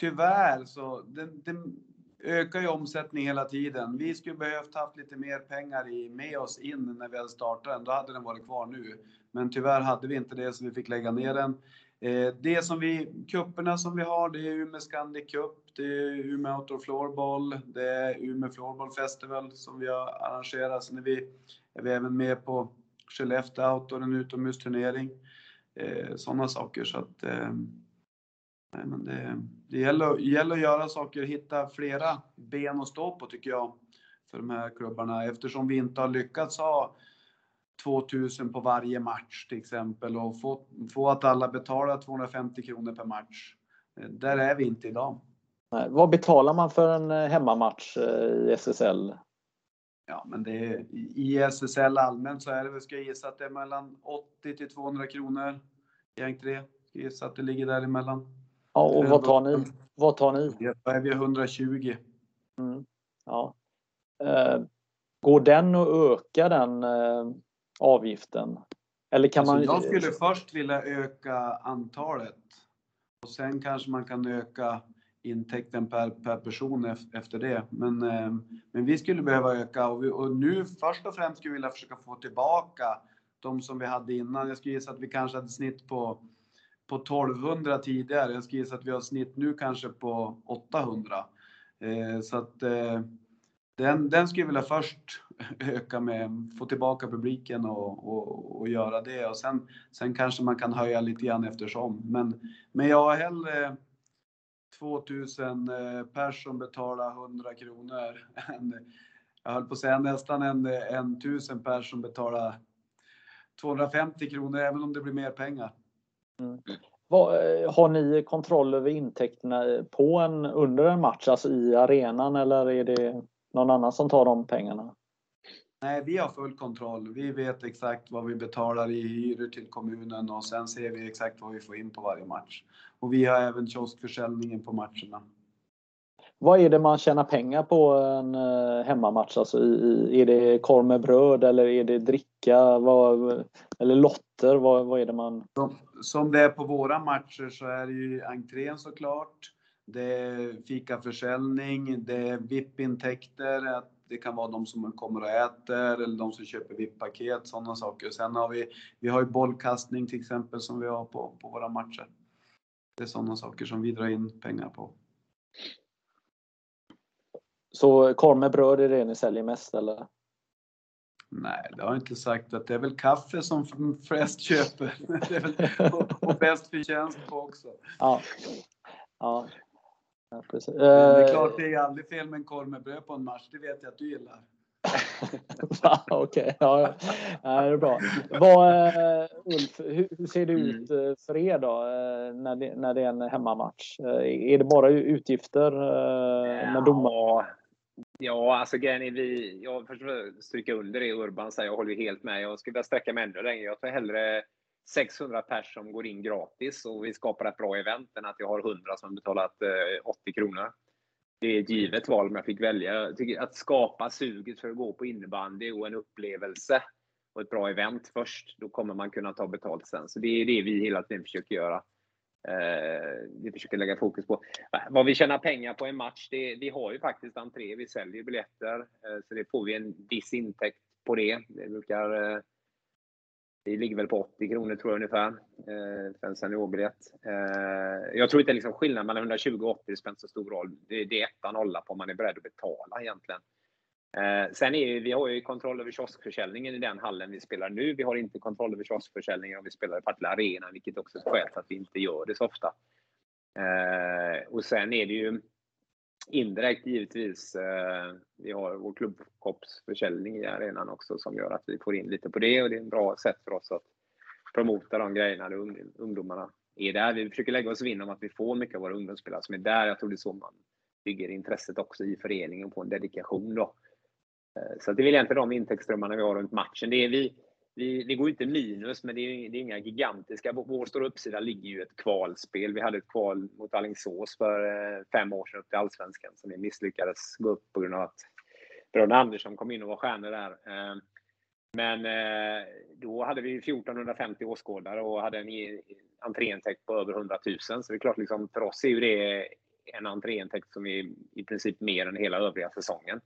tyvärr så den, den ökar ju omsättning hela tiden. Vi skulle behövt haft lite mer pengar i, med oss in när vi hade startat den. Då hade den varit kvar nu. Men tyvärr hade vi inte det så vi fick lägga ner den. Eh, det som vi, kupperna som vi har, det är Umeå Scandic Cup, det är Umeå Outdoor Floorball, det är Umeå Floorball Festival som vi har arrangerat. Sen är vi, är vi även med på Skellefteå Outdoor, en utomhusturnering. Eh, Sådana saker. Så att, eh, nej, men det, det gäller, gäller att göra saker, hitta flera ben att stå på tycker jag, för de här klubbarna. Eftersom vi inte har lyckats ha 2000 på varje match till exempel och få, få att alla betalar 250 kronor per match. Eh, där är vi inte idag. Nej, vad betalar man för en eh, hemmamatch eh, i SSL? Ja, men det är, i SSL allmänt så är det väl, ska jag gissa att det är mellan 80 till 200 kronor i entré. Ska gissa att det ligger däremellan. Ja, och vad tar ni? Vad tar ni? Då är vi 120. Mm. Ja. Eh, går den att öka den eh, avgiften? Eller kan alltså, man... Jag skulle först vilja öka antalet och sen kanske man kan öka intäkten per, per person efter det. Men, eh, men vi skulle behöva öka och, vi, och nu först och främst skulle vi vilja försöka få tillbaka de som vi hade innan. Jag skulle gissa att vi kanske hade snitt på, på 1200 tidigare. Jag skulle gissa att vi har snitt nu kanske på 800. Eh, så att eh, den, den skulle jag vilja först öka med, få tillbaka publiken och, och, och göra det och sen, sen kanske man kan höja lite grann eftersom. Men, men jag har hellre 2000 eh, pers som betalar 100 kronor. Än, jag höll på att säga nästan en, en tusen pers som betalar 250 kronor, även om det blir mer pengar. Mm. Vad, eh, har ni kontroll över intäkterna på en, under en match, alltså i arenan, eller är det någon annan som tar de pengarna? Nej, vi har full kontroll. Vi vet exakt vad vi betalar i hyror till kommunen och sen ser vi exakt vad vi får in på varje match. Och vi har även kioskförsäljningen på matcherna. Vad är det man tjänar pengar på en eh, hemmamatch? Alltså är det korv med bröd eller är det dricka? Vad, eller lotter? Vad, vad är det man... Som, som det är på våra matcher så är det ju entrén såklart. Det är fikaförsäljning, det är VIP-intäkter, det kan vara de som kommer och äter eller de som köper VIP-paket, sådana saker. Sen har vi, vi har ju bollkastning till exempel som vi har på, på våra matcher. Det är sådana saker som vi drar in pengar på. Så korv med bröd är det ni säljer mest eller? Nej, det har jag inte sagt. att Det är väl kaffe som flest köper. Det är väl och, och bäst förtjänst på också. Ja. ja. Ja, precis. det är klart, det är aldrig fel med en korv med bröd på en match. Det vet jag att du gillar. Okej, okay. ja, ja, det är bra. Vad, uh, Ulf, hur, ser det ut uh, för er då när, det, när det är en hemmamatch? är det bara utgifter med domar? Ja, alltså grejen är vi, jag försöker stryka under det Urban säger, jag håller helt med. Jag skulle vilja sträcka mig ännu längre. Jag tar hellre 600 pers som går in gratis och vi skapar ett bra event än att jag har 100 som betalat eh, 80 kronor. Det är ett givet val om jag fick välja. Jag tycker att skapa suget för att gå på innebandy och en upplevelse och ett bra event först, då kommer man kunna ta betalt sen. Så det är det vi hela tiden försöker göra. Eh, vi försöker lägga fokus på. Vad vi tjänar pengar på en match, det, vi har ju faktiskt entré, vi säljer biljetter, eh, så det får vi en viss intäkt på det. Det brukar eh, det ligger väl på 80 kronor tror jag ungefär eh, för en seniorbiljett. Eh, jag tror inte liksom skillnaden mellan 120 och 80 spelar så stor roll. Det, det är etta nolla på om man är beredd att betala egentligen. Eh, sen är vi har ju kontroll över kioskförsäljningen i den hallen vi spelar nu. Vi har inte kontroll över kioskförsäljningen om vi spelar i Partille Arena, vilket också är ett skäl till att vi inte gör det så ofta. Eh, och sen är det ju indirekt givetvis. Eh, vi har vår klubbkoppsförsäljning i arenan också som gör att vi får in lite på det och det är ett bra sätt för oss att promota de grejerna där ungdomarna är där. Vi försöker lägga oss vinn om att vi får mycket av våra ungdomsspelare som är där. Jag tror det är så man bygger intresset också i föreningen på en dedikation då. Eh, så det är väl egentligen de intäktsströmmarna vi har runt matchen. Det är vi, vi, det går inte minus, men det är, det är inga gigantiska. Vår stora uppsida ligger ju ett kvalspel. Vi hade ett kval mot Alingsås för eh, fem år sedan upp till Allsvenskan som vi misslyckades gå upp på grund av att bröderna Andersson kom in och var stjärnor där. Eh, men eh, då hade vi 1450 åskådare och hade en e-, entréintäkt på över 100 000. Så det är klart, liksom, för oss är ju det en entréintäkt som är i princip mer än hela övriga säsongen.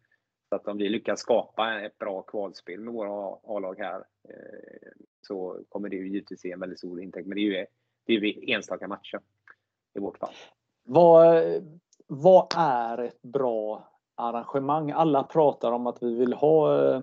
Så att om vi lyckas skapa ett bra kvalspel med våra A-lag här eh, så kommer det ju givetvis ge en väldigt stor intäkt. Men det är ju, det är ju enstaka matcher i vårt fall. Vad, vad är ett bra arrangemang? Alla pratar om att vi vill ha eh,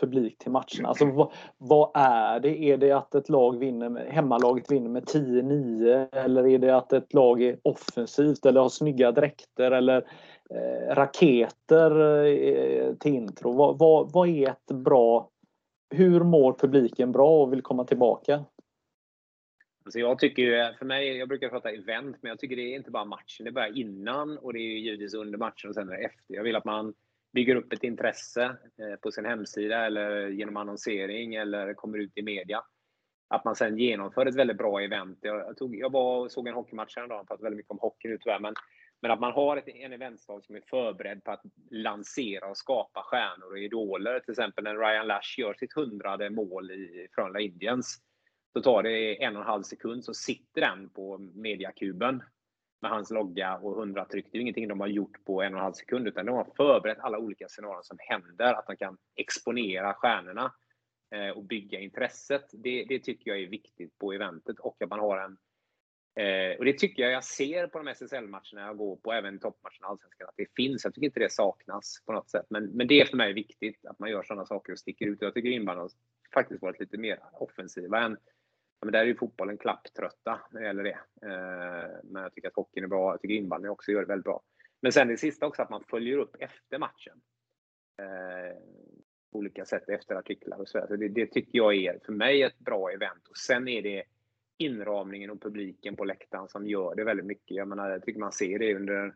publik till matcherna. Alltså, vad, vad, är det? Är det att ett lag vinner med, hemmalaget vinner med 10-9 eller är det att ett lag är offensivt eller har snygga dräkter eller eh, Eh, raketer eh, till intro? Vad, vad, vad är ett bra... Hur mår publiken bra och vill komma tillbaka? Alltså jag tycker ju, för mig, jag brukar prata event, men jag tycker det är inte bara matchen. Det börjar innan och det är givetvis under matchen och sen efter. Jag vill att man bygger upp ett intresse eh, på sin hemsida eller genom annonsering eller kommer ut i media. Att man sen genomför ett väldigt bra event. Jag, tog, jag var och såg en hockeymatch häromdagen, pratade väldigt mycket om hockey nu tyvärr, men, men att man har ett, en eventstad som är förberedd på att lansera och skapa stjärnor och idoler. Till exempel när Ryan Lash gör sitt hundrade mål i Frölunda Indians. Så tar det en och en halv sekund så sitter den på mediakuben med hans logga och hundratryck. Det är ingenting de har gjort på en och en halv sekund, utan de har förberett alla olika scenarion som händer, att de kan exponera stjärnorna eh, och bygga intresset. Det, det, tycker jag är viktigt på eventet och att man har en eh, och det tycker jag jag ser på de SSL-matcherna jag går på, även toppmatcherna Allsvenskan, att det finns. Jag tycker inte det saknas på något sätt. Men, men det är för mig viktigt att man gör sådana saker och sticker ut. Jag tycker invandrarna faktiskt varit lite mer offensiva än men där är ju fotbollen klapptrötta när det gäller det. Eh, men jag tycker att hockeyn är bra. Jag tycker innebandy också gör det väldigt bra. Men sen det sista också, att man följer upp efter matchen. Eh, på olika sätt efter artiklar och så. så det, det, tycker jag är för mig ett bra event. Och sen är det inramningen och publiken på läktaren som gör det väldigt mycket. Jag menar, jag tycker man ser det under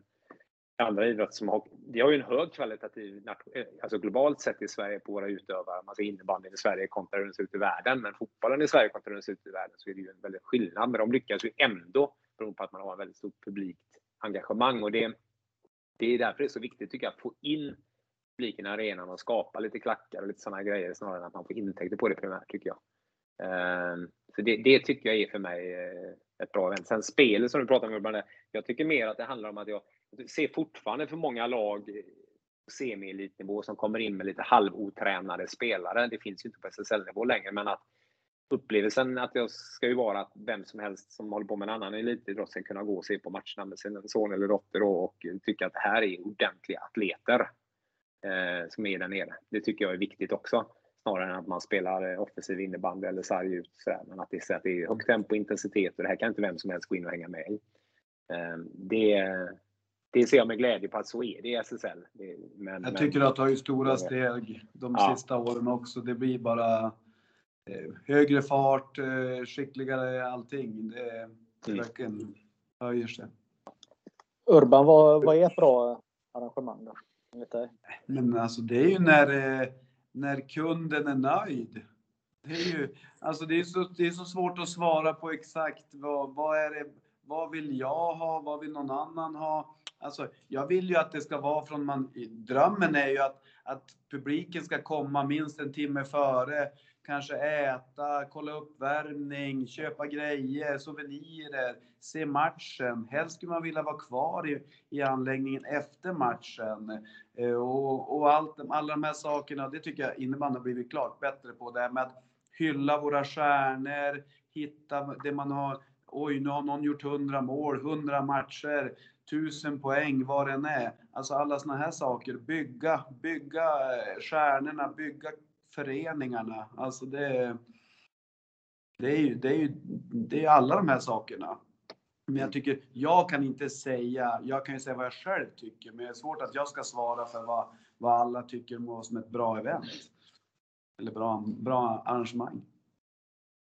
andra idrotter som har, vi har ju en hög kvalitativ, eh, alltså globalt sett i Sverige på våra utövare. Man ser innebandyn i Sverige kontra hur den ser ut i världen. Men fotbollen i Sverige kontra hur den ser ut i världen så är det ju en väldigt skillnad. Men de lyckas ju ändå beroende på att man har en väldigt stort publikt engagemang. Och det, det är därför det är så viktigt tycker jag att få in publiken i arenan och skapa lite klackar och lite sådana grejer snarare än att man får intäkter på det primärt tycker jag. Ehm, så det, det tycker jag är för mig eh, ett bra event. Sen spelet som du pratar om, Urban. jag tycker mer att det handlar om att jag ser fortfarande för många lag eh, på semi-elitnivå som kommer in med lite halvotränade spelare. Det finns ju inte på SSL-nivå längre, men att upplevelsen att jag ska ju vara att vem som helst som håller på med en annan elitidrott ska kunna gå och se på matcherna med sin son eller dotter och tycka att det här är ordentliga atleter eh, som är där nere. Det tycker jag är viktigt också. Snarare än att man spelar offensiv innebandy eller sarg ut. Sådär. Men att det, är, att det är högt tempo, intensitet och det här kan inte vem som helst gå in och hänga med i. Eh, det, det ser jag med glädje på att så är det i SSL. Men, jag tycker men, att det har ju stora steg de ja. sista åren också. Det blir bara eh, högre fart, eh, skickligare allting. Det, det mm. verkligen höjer sig. Urban, vad, vad är ett bra arrangemang då? Men alltså det är ju när, eh, när kunden är nöjd. Det är ju, alltså det är så, det är så svårt att svara på exakt vad, vad är det, vad vill jag ha, vad vill någon annan ha? Alltså, jag vill ju att det ska vara från man, drömmen är ju att, att publiken ska komma minst en timme före, kanske äta, kolla uppvärmning, köpa grejer, souvenirer, se matchen. Helst skulle man vilja vara kvar i, i anläggningen efter matchen. Eh, och, och allt, alla de här sakerna, det tycker jag innebandyn har blivit klart bättre på. Det här med att hylla våra stjärnor, hitta det man har. Oj, nu har någon gjort 100 mål, 100 matcher, 1000 poäng, vad det än är. Alltså alla såna här saker. Bygga, bygga eh, stjärnorna, bygga föreningarna. Alltså det, det är ju, det är ju, det är alla de här sakerna. Men jag tycker, jag kan inte säga, jag kan ju säga vad jag själv tycker, men det är svårt att jag ska svara för vad, vad alla tycker om som ett bra event. Eller bra, bra arrangemang.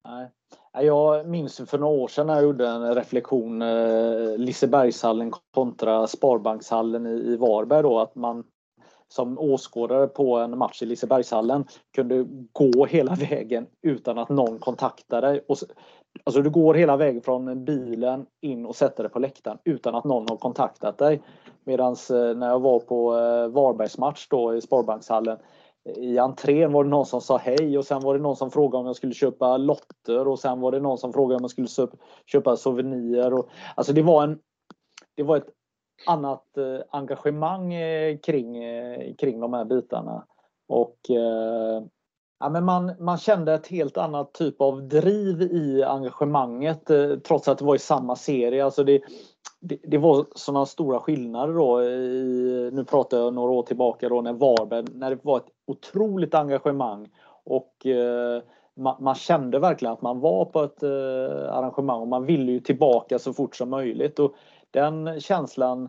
Nej. Jag minns för några år sedan när jag gjorde en reflektion, eh, Lisebergshallen kontra Sparbankshallen i Varberg då, att man som åskådare på en match i Lisebergshallen kunde gå hela vägen utan att någon kontaktade dig. Och, alltså du går hela vägen från bilen in och sätter dig på läktaren utan att någon har kontaktat dig. Medan eh, när jag var på eh, Varbergsmatch Varbergs match då i Sparbankshallen eh, i entrén var det någon som sa hej och sen var det någon som frågade om jag skulle köpa lotter och sen var det någon som frågade om jag skulle köpa souvenirer. Och, alltså det var en det var ett annat eh, engagemang eh, kring, eh, kring de här bitarna. Och eh, ja, men man, man kände ett helt annat typ av driv i engagemanget eh, trots att det var i samma serie. Alltså det, det, det var sådana stora skillnader då. I, nu pratar jag några år tillbaka då när Varberg, när det var ett otroligt engagemang och eh, man, man, kände verkligen att man var på ett eh, arrangemang och man ville ju tillbaka så fort som möjligt. Och den känslan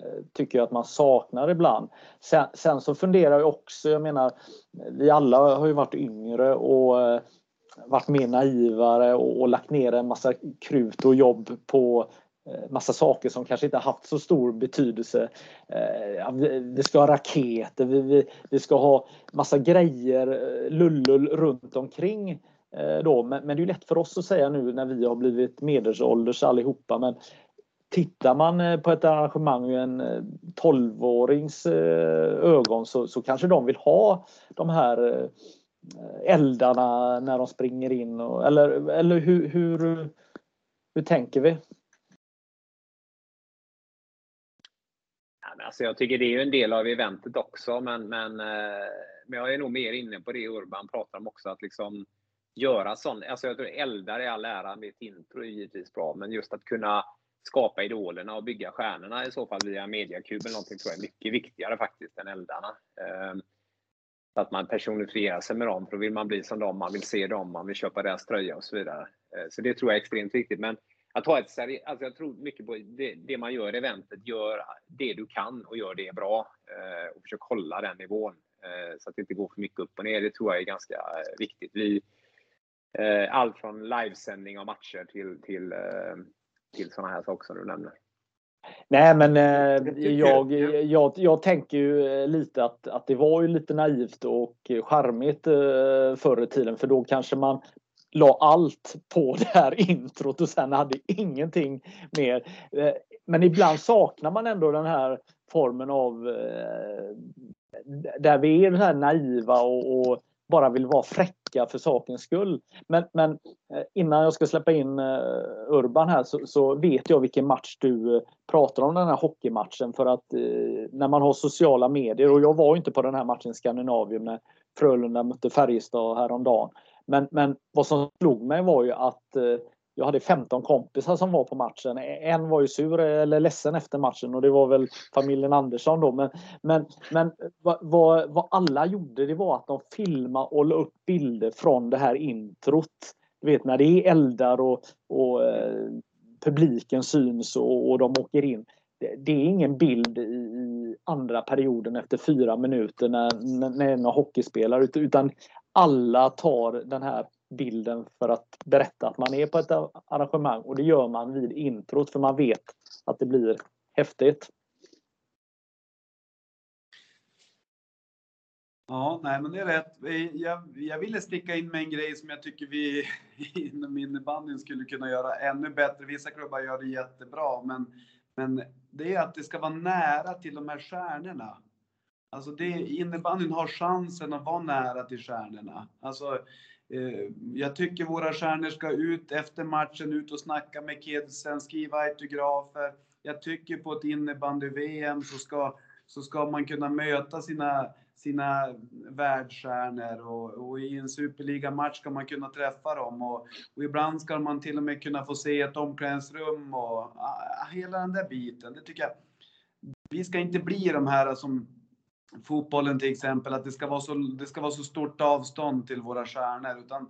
eh, tycker jag att man saknar ibland. Sen, sen, så funderar jag också, jag menar, vi alla har ju varit yngre och eh, varit mer naivare och, och lagt ner en massa krut och jobb på eh, massa saker som kanske inte haft så stor betydelse. Vi ska ha raketer, vi, vi ska ha massa grejer, eh, lullull runt omkring. Då. Men, men det är lätt för oss att säga nu när vi har blivit medelålders allihopa. Men tittar man eh, på ett arrangemang med en eh, 12-årings eh, ögon så, så kanske de vill ha de här eldarna när de springer in. Och, eller eller hur, hur, hur tänker vi? Alltså jag tycker det är ju en del av eventet också, men, men, men jag är nog mer inne på det Urban pratar om också, att liksom göra sånt. Alltså jag tror eldar i all ära, mitt intro är givetvis bra, men just att kunna skapa idolerna och bygga stjärnorna i så fall via mediakub eller någonting tror jag är mycket viktigare faktiskt än eldarna. Ehm, så att man personifierar sig med dem, för då vill man bli som dem, man vill se dem, man vill köpa deras tröja och så vidare. Ehm, så det tror jag är extremt viktigt. Men att ha ett seriöst, alltså jag tror mycket på det, det, man gör i eventet, gör det du kan och gör det bra. Eh, och försök hålla den nivån eh, så att det inte går för mycket upp och ner. Det tror jag är ganska eh, viktigt. Vi, allt från livesändning av matcher till, till, till sådana här saker som du nämner. Nej men eh, jag, jag, jag tänker ju lite att, att det var ju lite naivt och charmigt förr i tiden för då kanske man la allt på det här introt och sen hade ingenting mer. Eh, men ibland saknar man ändå den här formen av eh, där vi är den här naiva och, och, bara vill vara fräcka för sakens skull. Men, men eh, innan jag ska släppa in eh, Urban här så, så, vet jag vilken match du eh, pratar om, den här hockeymatchen. För att när man har sociala medier, och jag var inte på den här matchen i Skandinavium när Frölunda mötte Färjestad häromdagen. Men, men vad som slog mig var ju att eh, jag hade 15 kompisar som var på matchen. En var ju sur eller ledsen efter matchen och det var väl familjen Andersson då. Men, men, men vad, vad, alla gjorde det var att de filmade och la upp bilder från det här introt. Du vet när det är eldar och, och eh, publiken syns och, och de åker in. Det, det, är ingen bild i andra perioden efter fyra minuter när, när, när en hockeyspelare utan alla tar den här bilden för att berätta att man är på ett arrangemang och det gör man vid introt för man vet att det blir häftigt. Ja, nej men det är rätt. Jag, jag ville sticka in med en grej som jag tycker vi inom innebandyn skulle kunna göra ännu bättre. Vissa klubbar gör det jättebra, men, men det är att det ska vara nära till de här stjärnorna. Alltså det, innebandyn har chansen att vara nära till stjärnorna. Alltså, Eh, jag tycker våra stjärnor ska ut efter matchen, ut och snacka med kidsen, skriva autografer. Jag tycker på ett innebandy-VM så ska, så ska man kunna möta sina sina världsstjärnor och, och i en superligamatch ska man kunna träffa dem och, och, ibland ska man till och med kunna få se ett omklädningsrum och ah, hela den där biten. Det tycker jag. Vi ska inte bli de här som fotbollen till exempel, att det ska vara så, det ska vara så stort avstånd till våra stjärnor, utan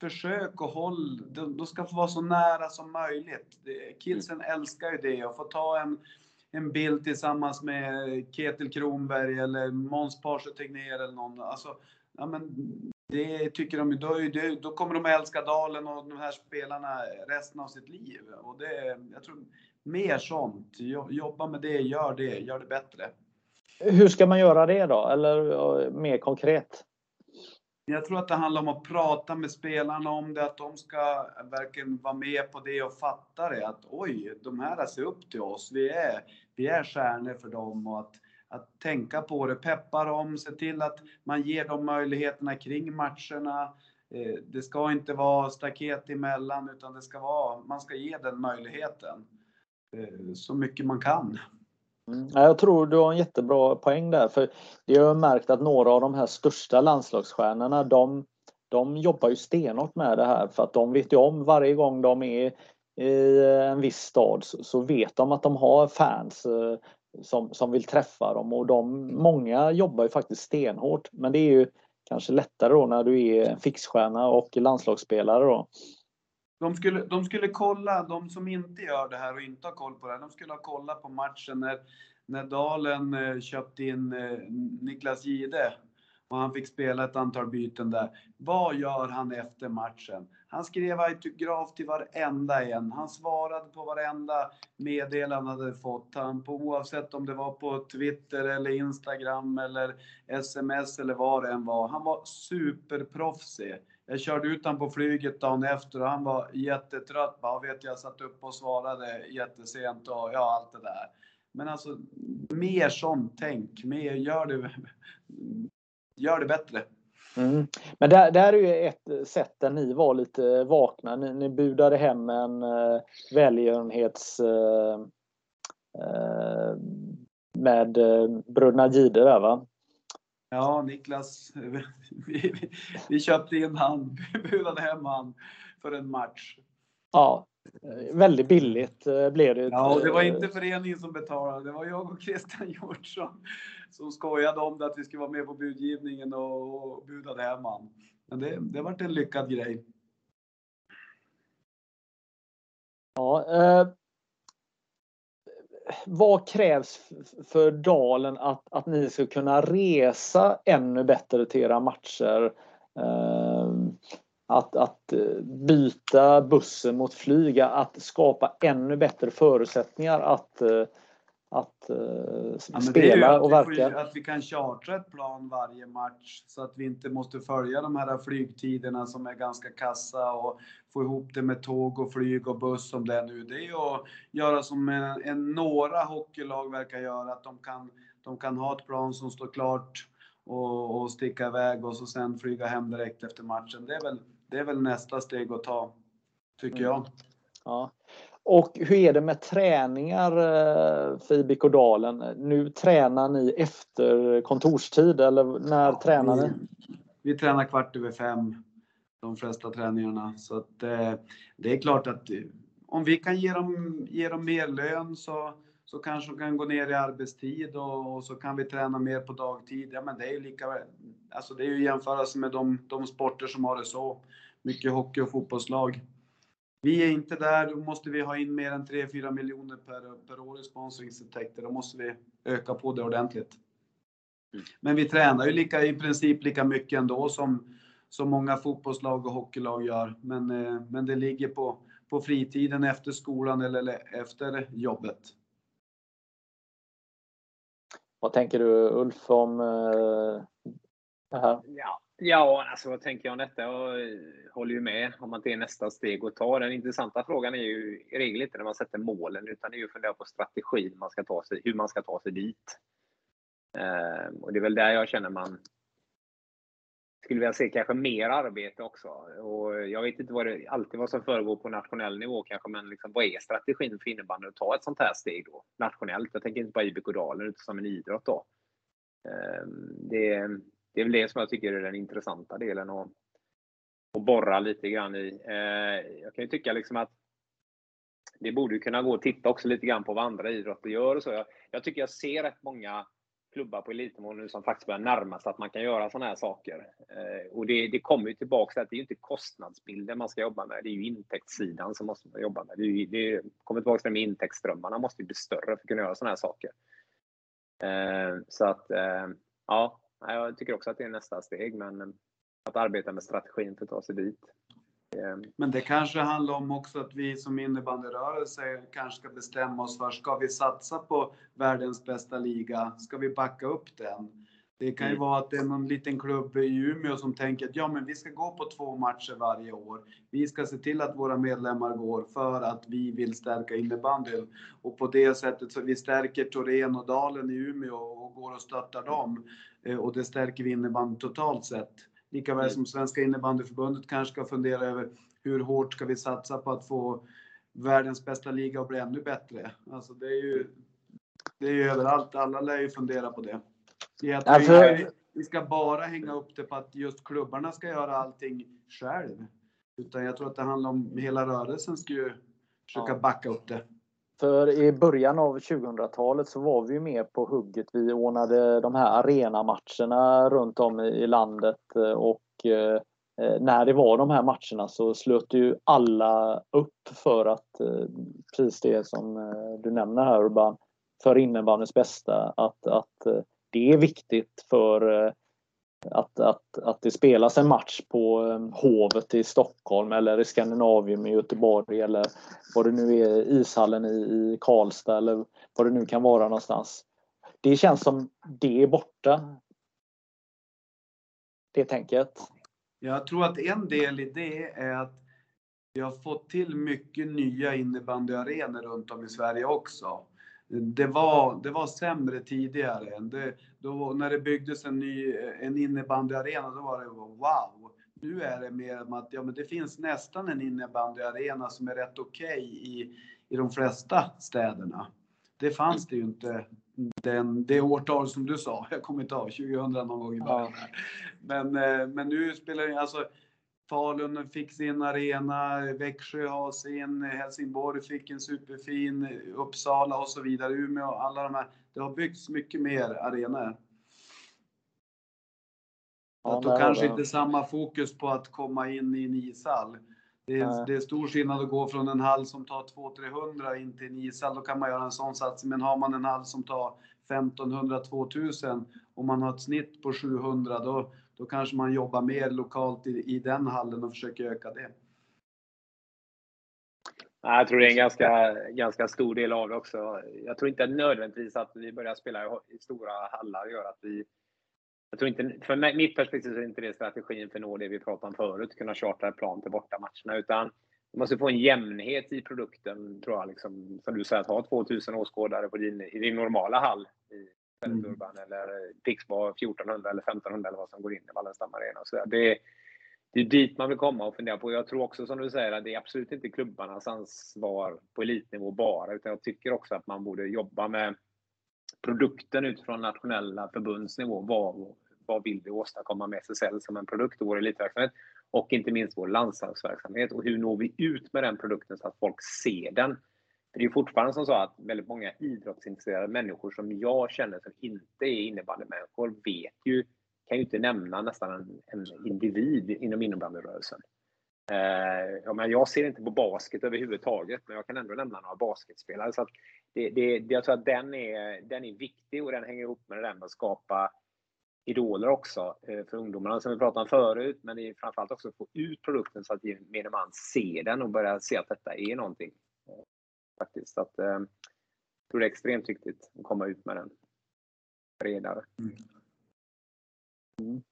försök och håll, de ska få vara så nära som möjligt. Kidsen älskar ju det och få ta en, en bild tillsammans med Ketil Kronberg eller Måns Parse Tegnér eller någon. Alltså, ja, men det tycker de, då, då kommer de att älska Dalen och de här spelarna resten av sitt liv. Och det, jag tror, mer sånt. Jobba med det, gör det, gör det bättre. Hur ska man göra det då? Eller eh, mer konkret? Jag tror att det handlar om att prata med spelarna om det, att de ska verkligen vara med på det och fatta det. Att oj, de här ser upp till oss. Vi är, vi är stjärnor för dem och att, att tänka på det, peppa dem, se till att man ger dem möjligheterna kring matcherna. Eh, det ska inte vara staket emellan utan det ska vara, man ska ge den möjligheten eh, så mycket man kan. Mm. Jag tror du har en jättebra poäng där för det har märkt att några av de här största landslagsstjärnorna de, de jobbar ju stenhårt med det här för att de vet ju om varje gång de är i eh, en viss stad så, vet de att de har fans eh, som, som vill träffa dem och de, många jobbar ju faktiskt stenhårt men det är ju kanske lättare då när du är fixstjärna och landslagsspelare då. De skulle, de skulle kolla, de som inte gör det här och inte har koll på det här, de skulle ha kollat på matchen när, när Dalen eh, köpte in eh, Niklas Gide och han fick spela ett antal byten där. Vad gör han efter matchen? Han skrev autograf till varenda en. Han svarade på varenda meddelande han hade fått. Han, på, oavsett om det var på Twitter eller Instagram eller sms eller vad det än var. Han var superproffsig. Jag körde ut honom på flyget dagen efter och han var jättetrött. Bara, vet jag satt upp och svarade jättesent och ja, allt det där. Men alltså, mer sånt tänk. Mer, gör det, gör det bättre. Mm. Men det där är ju ett sätt där ni var lite vakna. Ni, ni budade hem en uh, välgörenhets... Uh, uh, med uh, bröderna Gide där va? Ja, Niklas. Vi, vi, vi köpte in han, budade hem han för en match. Ja, väldigt billigt eh, blev det. Ja, och det var inte föreningen som betalade. Det var jag och Christian Hjort som, skojade om det, att vi skulle vara med på budgivningen och, och budade hem han. Men det, det varit en lyckad grej. Ja, eh, vad krävs för Dalen att, att ni ska kunna resa ännu bättre till era matcher? Ehm, att, att eh, byta bussen mot flyga, att skapa ännu bättre förutsättningar att, eh, att uh, ja, spela och verka. Att vi kan chartra ett plan varje match så att vi inte måste följa de här flygtiderna som är ganska kassa och få ihop det med tåg och flyg och buss som det är nu. Det är att göra som en, en, några hockeylag verkar göra, att de kan, de kan ha ett plan som står klart och, och sticka iväg och så sen flyga hem direkt efter matchen. Det är väl, det är väl nästa steg att ta, tycker mm. jag. Ja. Och hur är det med träningar eh, för IBK Dalen? Nu tränar ni efter kontorstid eller när ja, tränar ni? Vi, vi tränar kvart över fem de flesta träningarna. Så att, eh, det är klart att eh, om vi kan ge dem, ge dem mer lön så, så kanske de kan gå ner i arbetstid och, och, så kan vi träna mer på dagtid. Ja, men det är ju lika, alltså det är ju jämförelse med de, de sporter som har det så mycket hockey och fotbollslag. Vi är inte där, då måste vi ha in mer än 3-4 miljoner per, per år i sponsringsintäkter. Då måste vi öka på det ordentligt. Mm. Men vi tränar ju lika, i princip lika mycket ändå som, som många fotbollslag och hockeylag gör. Men, eh, men det ligger på, på fritiden efter skolan eller efter jobbet. Vad tänker du Ulf om eh, det här? Ja, Ja, alltså vad tänker jag om detta? Jag eh, håller ju med om att det är nästa steg att ta. Den intressanta frågan är ju i regel inte när man sätter målen, utan det är ju att fundera på strategin man ska ta sig, hur man ska ta sig dit. Eh, och det är väl där jag känner man skulle vilja se kanske mer arbete också. Och jag vet inte vad det, alltid vad som föregår på nationell nivå kanske, men liksom, vad är strategin för innebandy att ta ett sånt här steg då? Nationellt. Jag tänker inte bara IBK Dalen, utan som en idrott då. Ehm, det, det är väl det som jag tycker är den intressanta delen att, att borra lite grann i. Eh, jag kan ju tycka liksom att det borde kunna gå att titta också lite grann på vad andra idrotter gör och så. Jag, jag tycker jag ser rätt många klubbar på elitnivå nu som faktiskt börjar närma sig att man kan göra sådana här saker. Eh, och det, det kommer ju tillbaka till att det är ju inte kostnadsbilden man ska jobba med, det är ju intäktssidan som måste man jobba med. Det, är, det kommer tillbaka till med intäktsströmmarna måste ju bli större för att kunna göra sådana här saker. Eh, så att, eh, ja, jag tycker också att det är nästa steg, men eh, att arbeta med strategin för att ta sig dit. Ehm. Men det kanske handlar om också att vi som innebandyrörelse kanske ska bestämma oss för, ska vi satsa på världens bästa liga? Ska vi backa upp den? Det kan ju mm. vara att det är någon liten klubb i Umeå som tänker att ja, men vi ska gå på två matcher varje år. Vi ska se till att våra medlemmar går för att vi vill stärka innebandyn. Och på det sättet så vi stärker Torén och Dalen i Umeå och går och stöttar dem. Eh, och det stärker vi innebandyn totalt sett. Likaväl som Svenska innebandyförbundet kanske ska fundera över hur hårt ska vi satsa på att få världens bästa liga att bli ännu bättre? Alltså det är ju, det är ju överallt. Alla lär ju fundera på det. Jag tror alltså, vi ska bara hänga upp det på att just klubbarna ska göra allting själv. Utan jag tror att det handlar om hela rörelsen ska ju försöka backa upp det. För i början av 2000-talet så var vi med på hugget. Vi ordnade de här arenamatcherna runt om i landet eh, och eh, eh, när det var de här matcherna så slöt ju alla upp för att precis det som du nämner här Urban, för innebandyns bästa, att, att det är viktigt för eh, att, att, att det spelas en match på eh, Hovet i Stockholm eller i Skandinavium i Göteborg eller vad det nu är, ishallen i, i Karlstad eller vad det nu kan vara någonstans. Det känns som det är borta. Det tänket. Jag tror att en del i det är att vi har fått till mycket nya innebandyarenor runt om i Sverige också det var, det var sämre tidigare. Det, då, när det byggdes en ny en innebandyarena, då var det wow. Nu är det mer att ja, men det finns nästan en innebandyarena som är rätt okej okay i, i de flesta städerna. Det fanns det ju inte den, det årtal som du sa. Jag kommer inte ihåg, 2000 någon gång i början. Ja. Men, eh, men nu spelar det alltså Falun fick sin arena, Växjö har sin, Helsingborg fick en superfin, Uppsala och så vidare, Umeå, alla de här. Det har byggts mycket mer arenor. Ja, att då kanske inte samma fokus på att komma in i en ishall. Det är, det är stor skillnad att gå från en hall som tar 200-300 in till en ishall. Då kan man göra en sån satsning. Men har man en hall som tar 1500-2000 och man har ett snitt på 700, då, då kanske man jobbar mer lokalt i, i den hallen och försöker öka det. Jag tror det är en ganska, ganska stor del av det också. Jag tror inte nödvändigtvis att vi börjar spela i stora hallar gör att vi... Jag tror inte, för mig, mitt perspektiv så är inte det strategin för att nå det vi pratade om förut, kunna chartra ett plan till bortamatcherna, utan vi måste få en jämnhet i produkten, tror jag. Liksom, som du säger, att ha 2000 åskådare på din, i din normala hall i mm. Urban eller Pixbo 1400 eller 1500 eller vad som går in i Wallenstam Arena. Så det, det är dit man vill komma och fundera på. Jag tror också som du säger att det är absolut inte klubbarnas ansvar på elitnivå bara, utan jag tycker också att man borde jobba med produkten utifrån nationella förbundsnivå. Vad, vad vill vi åstadkomma med SSL som en produkt och vår elitverksamhet? Och inte minst vår landslagsverksamhet. Och hur når vi ut med den produkten så att folk ser den? För det är fortfarande som så att väldigt många idrottsintresserade människor som jag känner som inte är innebandymänniskor vet ju, kan ju inte nämna nästan en, en individ inom innebandyrörelsen. Eh, men jag ser inte på basket överhuvudtaget, men jag kan ändå nämna några basketspelare. Så att det, det, jag tror att den är, den är viktig och den hänger ihop med det där med att skapa idoler också eh, för ungdomarna som vi pratade om förut. Men det är framförallt också att få ut produkten så att gemene man ser den och börjar se att detta är någonting faktiskt. Så att, eh, jag tror det är extremt viktigt att komma ut med den bredare. Mm. mm.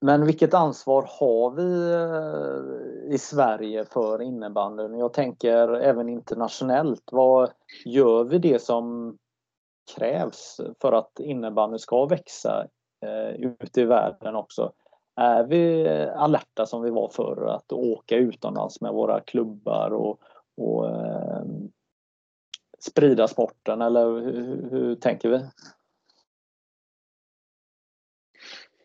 Men vilket ansvar har vi eh, i Sverige för innebandyn? Jag tänker även internationellt. Vad gör vi det som krävs för att innebandyn ska växa eh, ute i världen också? Är vi alerta som vi var förr att åka utomlands med våra klubbar och, och eh, sprida sporten eller hur, hur, tänker vi?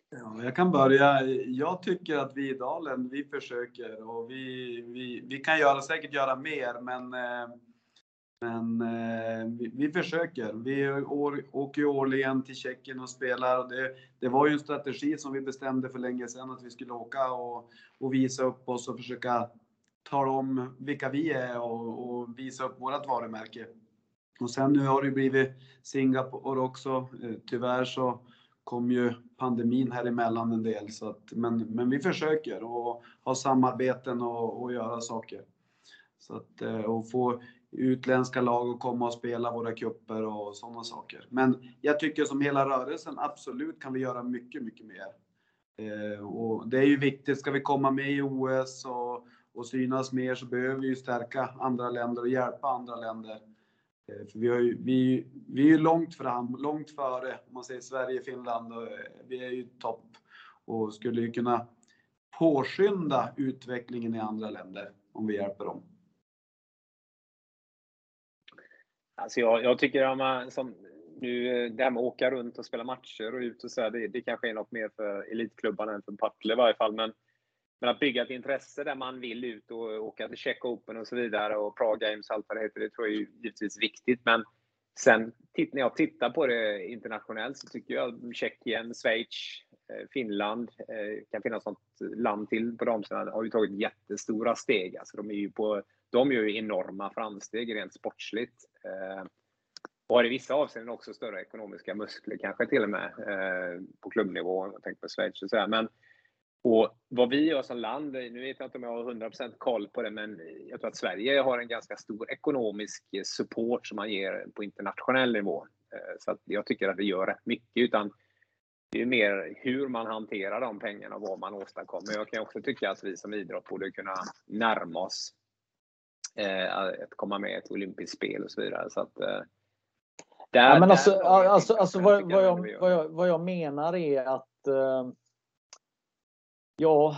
Ja, jag kan börja. Jag tycker att vi i Dalen, vi försöker och vi, vi, vi kan göra, säkert göra mer, men, eh, men eh, vi, vi försöker. Vi år, åker ju årligen till Tjeckien och spelar. Och det, det var ju en strategi som vi bestämde för länge sedan att vi skulle åka och, och visa upp oss och försöka tala om vilka vi är och, och visa upp vårt varumärke. Och sen nu har det blivit Singapore också. Eh, tyvärr så kom ju pandemin här emellan en del. Så att, men, men vi försöker och ha samarbeten och, och göra saker. Så att, eh, och få utländska lag att komma och spela våra kupper och sådana saker. Men jag tycker som hela rörelsen, absolut kan vi göra mycket, mycket mer. Eh, och det är ju viktigt, ska vi komma med i OS och, och synas mer så behöver vi ju stärka andra länder och hjälpa andra länder. Eh, för vi, har ju, vi, vi är långt fram, långt före, om man säger Sverige, Finland, och eh, vi är ju topp och skulle ju kunna påskynda utvecklingen i andra länder om vi hjälper dem. Alltså jag, jag tycker att man, som nu, eh, det här med att åka runt och spela matcher och ut och så här, det, det kanske är något mer för elitklubbarna än för Partille i varje fall. Men men att bygga ett intresse där man vill ut och åka till Czech Open och så vidare och Prague Games allt vad det heter, det tror jag är givetvis viktigt. Men sen när jag tittar på det internationellt så tycker jag Tjeckien, Schweiz, eh, Finland, eh, kan finnas något land till på damsidan, har ju tagit jättestora steg. Alltså de, är ju på, de gör ju enorma framsteg rent sportsligt. Eh, och har i vissa avseenden också större ekonomiska muskler kanske till och med på klubbnivå, om jag tänker på Schweiz och så här. Men och vad vi gör som land, nu vet jag inte om jag har 100% koll på det, men jag tror att Sverige har en ganska stor ekonomisk support som man ger på internationell nivå. Eh, så att jag tycker att vi gör rätt mycket, utan det är mer hur man hanterar de pengarna och vad man åstadkommer. Jag kan också tycka att vi som idrott borde kunna närma oss eh, att komma med ett olympiskt spel och så vidare. Så att, eh, där, ja, men alltså, alltså, alltså vad, vad, jag, vad, jag, vad jag menar är att Ja,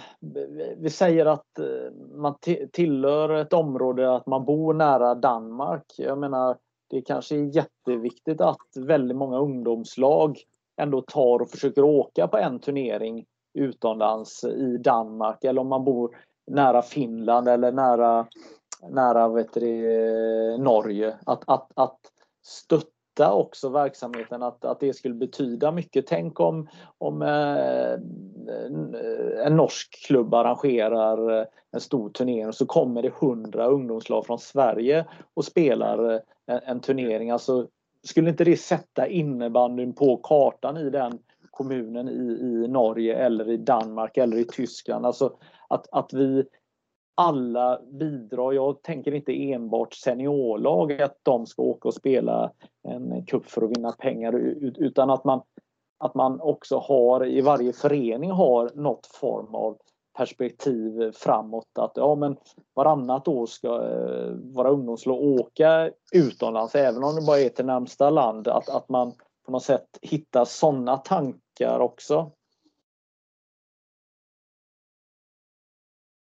vi säger att eh, man tillhör ett område, att man bor nära Danmark. Jag menar, det kanske är jätteviktigt att väldigt många ungdomslag ändå tar och försöker åka på en turnering utomlands i Danmark eller om man bor nära Finland eller nära, nära vet du, Norge. Att, att, att stötta stötta också verksamheten, att, att det skulle betyda mycket. Tänk om, om eh, en norsk klubb arrangerar eh, en stor turnering och så kommer det hundra ungdomslag från Sverige och spelar eh, en, en turnering. Alltså, skulle inte det sätta innebandyn på kartan i den kommunen i, i Norge eller i Danmark eller i Tyskland? Alltså att, att vi alla bidrar. Jag tänker inte enbart seniorlag, att de ska åka och spela en cup för att vinna pengar, utan att man, att man också har, i varje förening har något form av perspektiv framåt. Att ja, men varannat år ska eh, våra ungdomslag åka utomlands, även om det bara är till närmsta land. Att, att man på något sätt hittar sådana tankar också.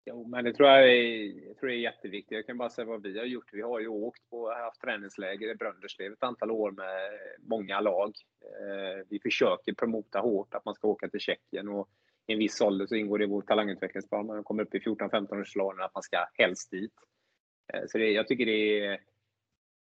Jo, men det tror jag, är, jag tror det är jätteviktigt. Jag kan bara säga vad vi har gjort. Vi har ju åkt på, haft träningsläger i Brönderslev ett antal år med många lag. Eh, vi försöker promota hårt att man ska åka till Tjeckien och i en viss ålder så ingår det i vår talangutvecklingsplan. Man kommer upp i 14-15 års åldern att man ska helst dit. Eh, så det, jag tycker det är,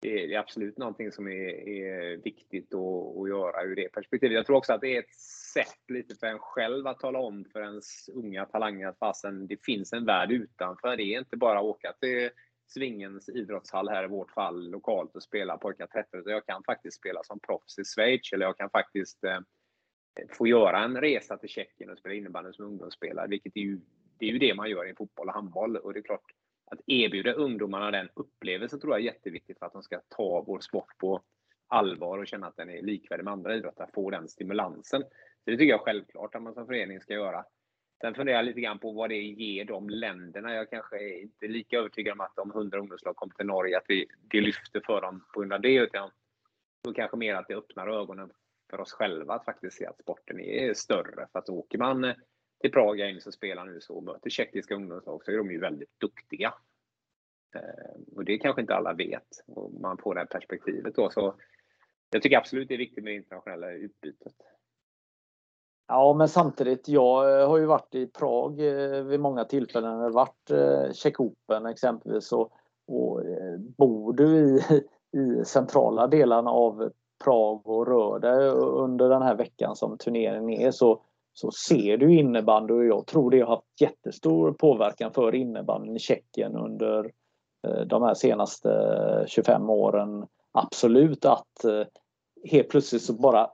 det är absolut någonting som är, är viktigt att, att göra ur det perspektivet. Jag tror också att det är ett sätt lite för en själv att tala om för ens unga talanger att fasen, det finns en värld utanför. Det är inte bara att åka till Svingens idrottshall här i vårt fall lokalt och spela pojkar 13. Jag kan faktiskt spela som proffs i Schweiz eller jag kan faktiskt eh, få göra en resa till Tjeckien och spela innebandy som ungdomsspelare, vilket är ju, det är ju det man gör i fotboll och handboll. Och det är klart, att erbjuda ungdomarna den upplevelsen tror jag är jätteviktigt för att de ska ta vår sport på allvar och känna att den är likvärdig med andra idrotter, få den stimulansen. Så det tycker jag självklart att man som förening ska göra. Sen funderar jag lite grann på vad det ger de länderna. Jag kanske är inte lika övertygad om att om 100 ungdomslag kommer till Norge, att vi, det lyfter för dem på grund av det, utan och kanske mer att det öppnar ögonen för oss själva att faktiskt se att sporten är större. För att åker man till är en som spelar nu så och möter tjeckiska ungdomslag så är de ju väldigt duktiga. Eh, och det kanske inte alla vet. Och man får det här perspektivet då. Så jag tycker absolut det är viktigt med det internationella utbytet. Ja, men samtidigt, jag eh, har ju varit i Prag eh, vid många tillfällen. Det har varit eh, Czech Open exempelvis. Och, och bor du i, i centrala delarna av Prag och rör dig under den här veckan som turneringen är så, så ser du innebandy och jag tror det har haft jättestor påverkan för innebandyn i Tjeckien under eh, de här senaste 25 åren. Absolut att eh, helt plötsligt så bara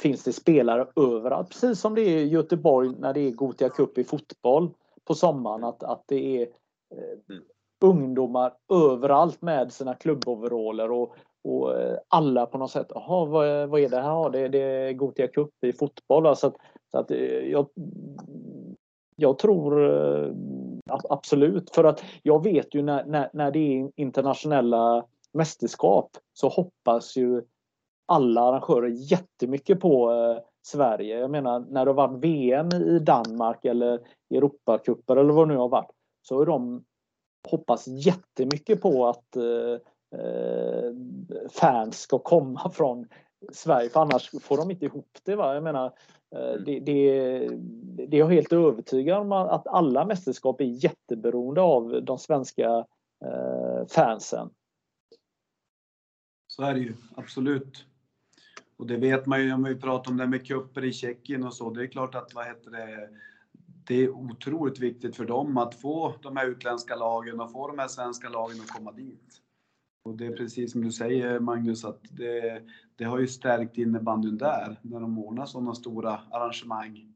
finns det spelare överallt. Precis som det är i Göteborg när det är Gothia Cup i fotboll på sommaren. Att, att det är eh, mm. ungdomar överallt med sina klubboveraller och, och eh, alla på något sätt, jaha vad, vad är det här? Det, det är Gothia Cup i fotboll. Så att, så att eh, jag, jag tror eh, absolut, för att jag vet ju när, när, när det är internationella mästerskap så hoppas ju alla arrangörer jättemycket på Sverige. Jag menar när det har varit VM i Danmark eller Europacuper eller vad det nu har varit så har de hoppats jättemycket på att eh, fans ska komma från Sverige för annars får de inte ihop det. Va? Jag menar, eh, mm. det, det, det är jag helt övertygad om att alla mästerskap är jätteberoende av de svenska eh, fansen. Så är det ju, absolut. Och det vet man ju om vi pratar om det med kupper i Tjeckien och så. Det är klart att vad heter det, det är otroligt viktigt för dem att få de här utländska lagen och få de här svenska lagen att komma dit. Och det är precis som du säger Magnus, att det, det har ju stärkt innebandyn där, när de ordnar sådana stora arrangemang.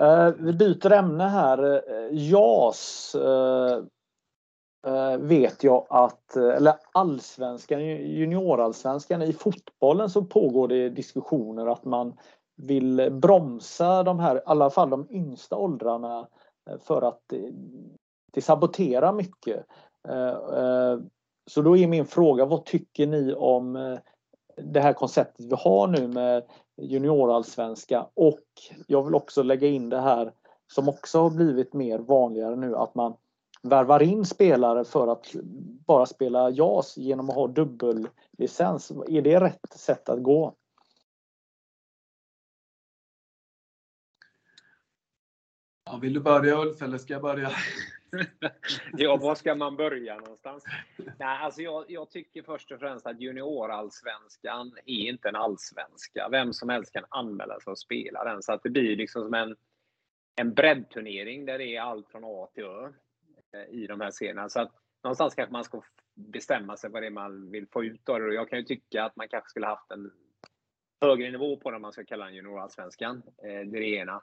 Uh, vi byter ämne här. Eh, JAS uh, vet jag att, eller allsvenskan, juniorallsvenskan, i fotbollen så pågår det diskussioner att man vill bromsa de här, i alla fall de yngsta åldrarna för att det, det saboterar mycket. Eh, eh, så då är min fråga, vad tycker ni om eh, det här konceptet vi har nu med juniorallsvenska och jag vill också lägga in det här som också har blivit mer vanligare nu att man värvar in spelare för att bara spela JAS genom att ha dubbellicens. Är det rätt sätt att gå? Ja, vill du börja Ulf eller ska jag börja? ja, var ska man börja någonstans? Nej, alltså jag, jag tycker först och främst att juniorallsvenskan är inte en allsvenska. Vem som helst kan anmäla sig och spela den. Så att det blir liksom som en, en breddturnering där det är allt från A till Ö eh, i de här serierna. Så att någonstans kanske man ska bestämma sig vad det är man vill få ut av det. Jag kan ju tycka att man kanske skulle haft en högre nivå på det om man ska kalla den juniorallsvenskan. Eh, det är det ena.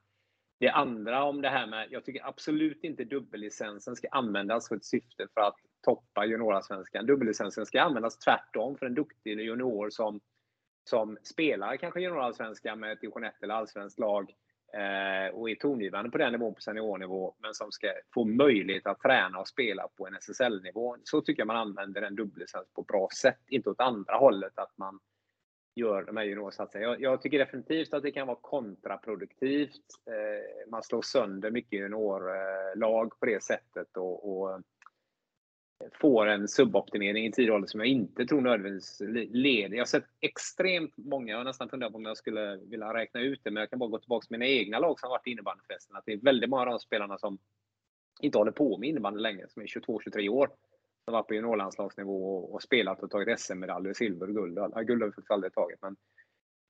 Det andra om det här med, jag tycker absolut inte dubbellicensen ska användas för ett syfte för att toppa juniorsvenskan. Dubbellicensen ska användas tvärtom för en duktig junior som, som spelar kanske juniorallsvenskan med ett division 1 eller allsvenskt lag eh, och är tongivande på den nivån på seniornivå, men som ska få möjlighet att träna och spela på en SSL-nivå. Så tycker jag man använder en dubbellicens på ett bra sätt, inte åt andra hållet att man gör de här juniorsatsningarna. Jag, jag, tycker definitivt att det kan vara kontraproduktivt. Eh, man slår sönder mycket juniorlag på det sättet och, och får en suboptimering i tidig ålder som jag inte tror nödvändigtvis leder. Jag har sett extremt många, jag har nästan funderat på om jag skulle vilja räkna ut det, men jag kan bara gå tillbaka till mina egna lag som varit i innebandyfesten. Att det är väldigt många av de spelarna som inte håller på med innebandy längre, som är 22-23 år varit på juniorlandslagsnivå och, och spelat och tagit SM-medaljer, silver och guld. Ja, guld har vi faktiskt aldrig tagit, men,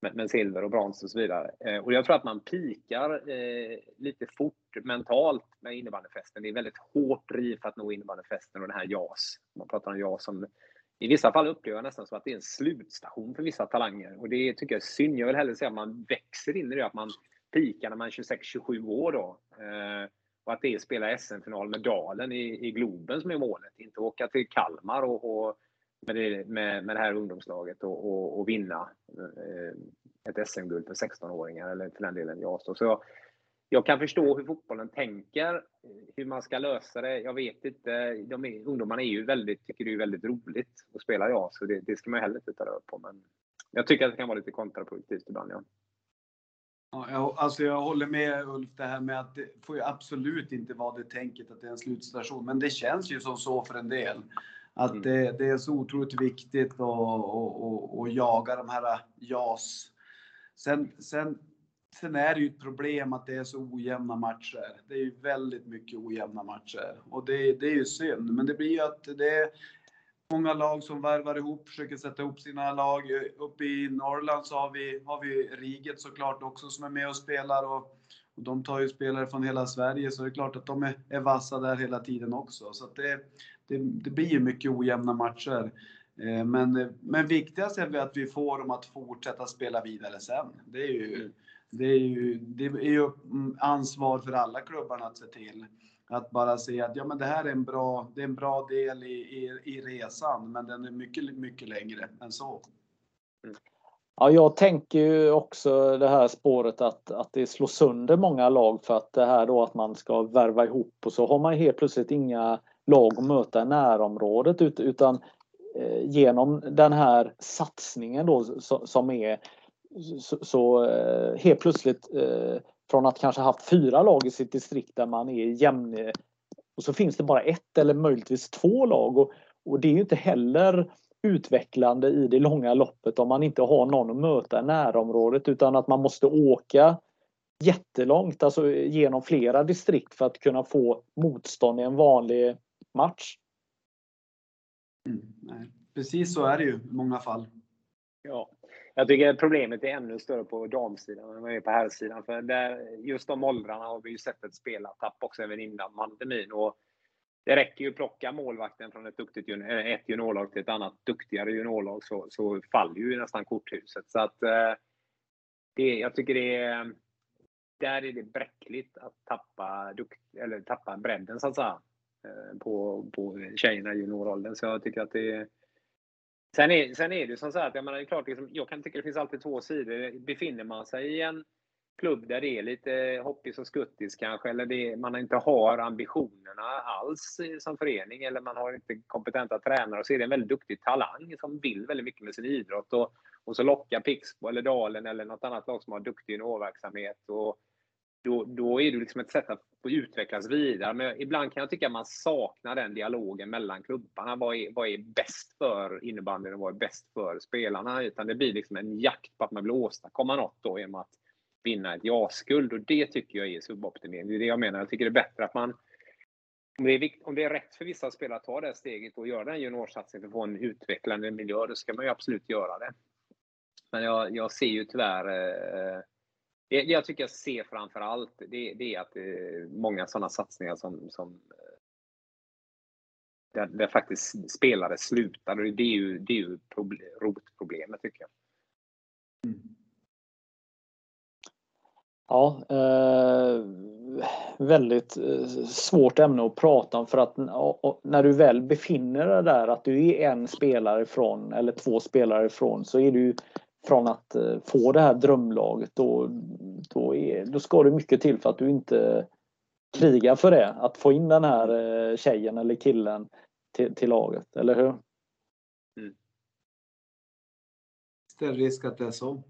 men, men, silver och brons och så vidare. Eh, och jag tror att man pikar eh, lite fort mentalt med innebandyfesten. Det är väldigt hårt driv för att nå innebandyfesten och den här JAS. Man pratar om JAS som i vissa fall upplever jag nästan som att det är en slutstation för vissa talanger. Och det tycker jag är synd. Jag vill hellre säga att man växer in i det, att man pikar när man är 26-27 år då. Eh, och att det är spela SM-final med Dalen i, i Globen som är målet. Inte åka till Kalmar och, och med, det, med, med det här ungdomslaget och, och, och vinna eh, ett SM-guld för 16-åringar eller för den delen jag. Så jag, jag kan förstå hur fotbollen tänker, hur man ska lösa det. Jag vet inte. De är, ungdomarna är ju väldigt, tycker det är väldigt roligt att spela ja, så det, det ska man heller inte ta röd på. Men jag tycker att det kan vara lite kontraproduktivt ibland. Ja. Ja, alltså jag håller med Ulf det här med att det får ju absolut inte vara det tänket att det är en slutstation. Men det känns ju som så för en del. Att mm. det, det är så otroligt viktigt att, att, att, att jaga de här JAS Sen, sen, sen är det ju ett problem att det är så ojämna matcher. Det är ju väldigt mycket ojämna matcher och det, det är ju synd. Men det blir ju att det många lag som värvar ihop, försöker sätta ihop sina lag. Uppe i Norrland så har vi, har vi Riget såklart också som är med och spelar och, och de tar ju spelare från hela Sverige så det är klart att de är, är vassa där hela tiden också. Så det, det, det blir ju mycket ojämna matcher. Eh, men, men viktigast är väl att vi får dem att fortsätta spela vidare sen. Det är ju, det är ju, det är ju ansvar för alla klubbarna att se till. Att bara se att ja, men det här är en bra, det är en bra del i, i, i resan, men den är mycket, mycket längre än så. Ja, jag tänker ju också det här spåret att, att det slår sönder många lag för att det här då att man ska värva ihop och så har man helt plötsligt inga lag att möta i närområdet utan eh, genom den här satsningen då som är så, så eh, helt plötsligt eh, från att kanske haft fyra lag i sitt distrikt där man är jämn och så finns det bara ett eller möjligtvis två lag och, och det är ju inte heller utvecklande i det långa loppet om man inte har någon att möta i närområdet utan att man måste åka jättelångt, alltså genom flera distrikt för att kunna få motstånd i en vanlig match. Mm. Precis så är det ju i många fall. Ja, jag tycker problemet är ännu större på damsidan än vad det är på herrsidan. För där, just de åldrarna har vi ju sett ett spelartapp också även innan pandemin. Och det räcker ju att plocka målvakten från ett, duktigt, eh, ett juniorlag till ett annat duktigare juniorlag så, så faller ju nästan korthuset. Så att, eh, det, jag tycker det är, där är det bräckligt att tappa, dukt, eller tappa bredden så att säga eh, på, på tjejerna i junioråldern. Så jag tycker att det är Sen är, sen är det som så att jag, menar, det är klart, liksom, jag kan tycka det finns alltid två sidor. Befinner man sig i en klubb där det är lite hoppis och skuttis kanske, eller det, man inte har ambitionerna alls som förening, eller man har inte kompetenta tränare, och så är det en väldigt duktig talang som vill väldigt mycket med sin idrott. Och, och så lockar Pixbo eller Dalen eller något annat lag som har duktig juniorverksamhet. Och då, då är det liksom ett sätt att få utvecklas vidare. Men ibland kan jag tycka att man saknar den dialogen mellan klubbarna. Vad är, vad är bäst för innebandyn och vad är bäst för spelarna? Utan det blir liksom en jakt på att man vill åstadkomma något då genom att vinna ett ja-skuld. Och det tycker jag är suboptimering. Det är det jag menar. Jag tycker det är bättre att man om det, är vikt, om det är rätt för vissa spelare att ta det steget och göra den juniorsatsningen för att få en utvecklande miljö, då ska man ju absolut göra det. Men jag, jag ser ju tyvärr eh, det, jag tycker jag ser framför allt det, det är att det är många sådana satsningar som, som eh, där, där, faktiskt spelare slutar. Det är ju, det är ju problem, rotproblemet tycker jag. Ja, eh, väldigt eh, svårt ämne att prata om för att när du väl befinner dig där att du är en spelare ifrån eller två spelare ifrån så är du från att eh, få det här drömlaget då, då, är, då ska det mycket till för att du inte krigar för det. Att få in den här eh, tjejen eller killen till, till laget, eller hur? Mm. Det är risk att det är så.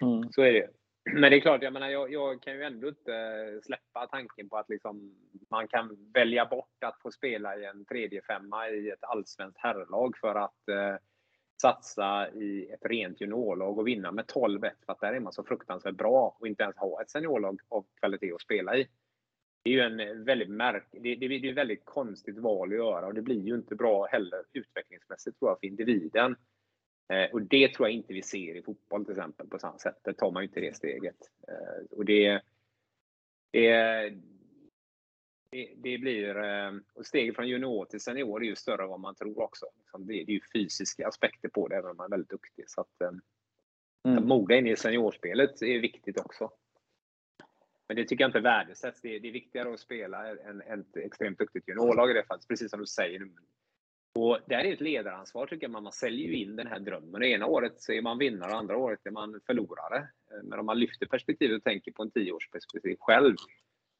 Mm. Så är det. Men det är klart, jag, menar, jag, jag, kan ju ändå inte släppa tanken på att liksom, man kan välja bort att få spela i en tredje femma i ett allsvenskt herrlag för att eh, satsa i ett rent juniorlag och vinna med 12-1 för att där är man så fruktansvärt bra och inte ens ha ett seniorlag av kvalitet att spela i. Det är ju en väldigt märk det, det, det är ett väldigt konstigt val att göra och det blir ju inte bra heller utvecklingsmässigt tror jag för individen. Eh, och det tror jag inte vi ser i fotboll till exempel på samma sätt. Där tar man ju inte det steget. Eh, och det, det, det, det blir, eh, och steget från junior till senior är ju större än vad man tror också. Liksom, det, är ju fysiska aspekter på det, även om man är väldigt duktig. Så att, eh, mm. att moga in i seniorspelet är viktigt också. Men det tycker jag inte värdesätts. Det är, det är viktigare att spela än ett extremt duktigt juniorlag i det fallet, precis som du säger. Och det här är ett ledaransvar tycker jag. Man säljer ju in den här drömmen. Det ena året så är man vinnare, andra året är man förlorare. Eh, men om man lyfter perspektivet och tänker på en tioårsperspektiv själv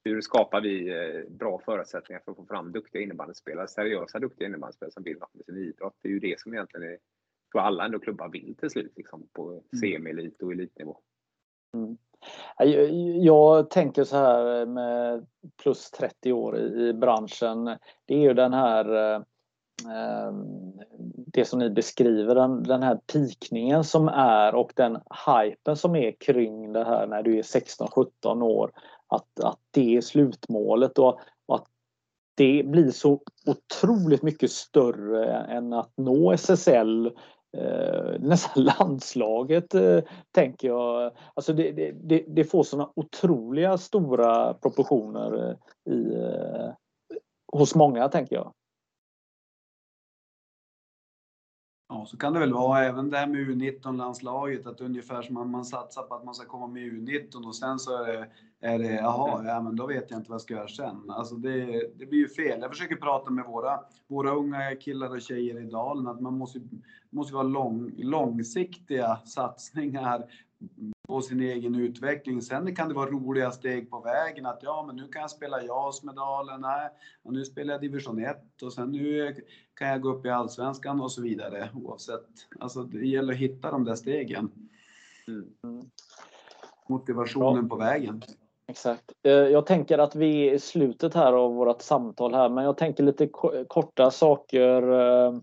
hur skapar vi eh, bra förutsättningar för att få fram duktiga innebandyspelare, seriösa duktiga innebandyspelare som vill något med sin idrott? Det är ju det som egentligen är, tror alla ändå klubbar vill till slut, liksom, på mm. semi-elit och elitnivå. Mm. Jag tänker så här med plus 30 år i branschen. Det är ju den här eh, det som ni beskriver, den, den här pikningen som är och den hypen som är kring det här när du är 16-17 år. Att, att det är slutmålet och, och att det blir så otroligt mycket större än att nå SSL eh, nästan landslaget eh, tänker jag. Alltså det, det, det får såna otroliga stora proportioner eh, i, eh, hos många tänker jag. Ja, så kan det väl vara även det här med U19-landslaget, att ungefär som att man satsar på att man ska komma med U19 och sen så är det, är det jaha, ja men då vet jag inte vad jag ska göra sen. Alltså det, det blir ju fel. Jag försöker prata med våra, våra unga killar och tjejer i Dalen att man måste, måste vara lång, långsiktiga satsningar på sin egen utveckling. Sen kan det vara roliga steg på vägen att ja, men nu kan jag spela JAS-medalen, nej, och nu spelar jag division 1 och sen nu kan jag gå upp i allsvenskan och så vidare oavsett. Alltså det gäller att hitta de där stegen. Mm. Motivationen ja. på vägen. Exakt. Eh, jag tänker att vi är i slutet här av vårt samtal här, men jag tänker lite korta saker eh,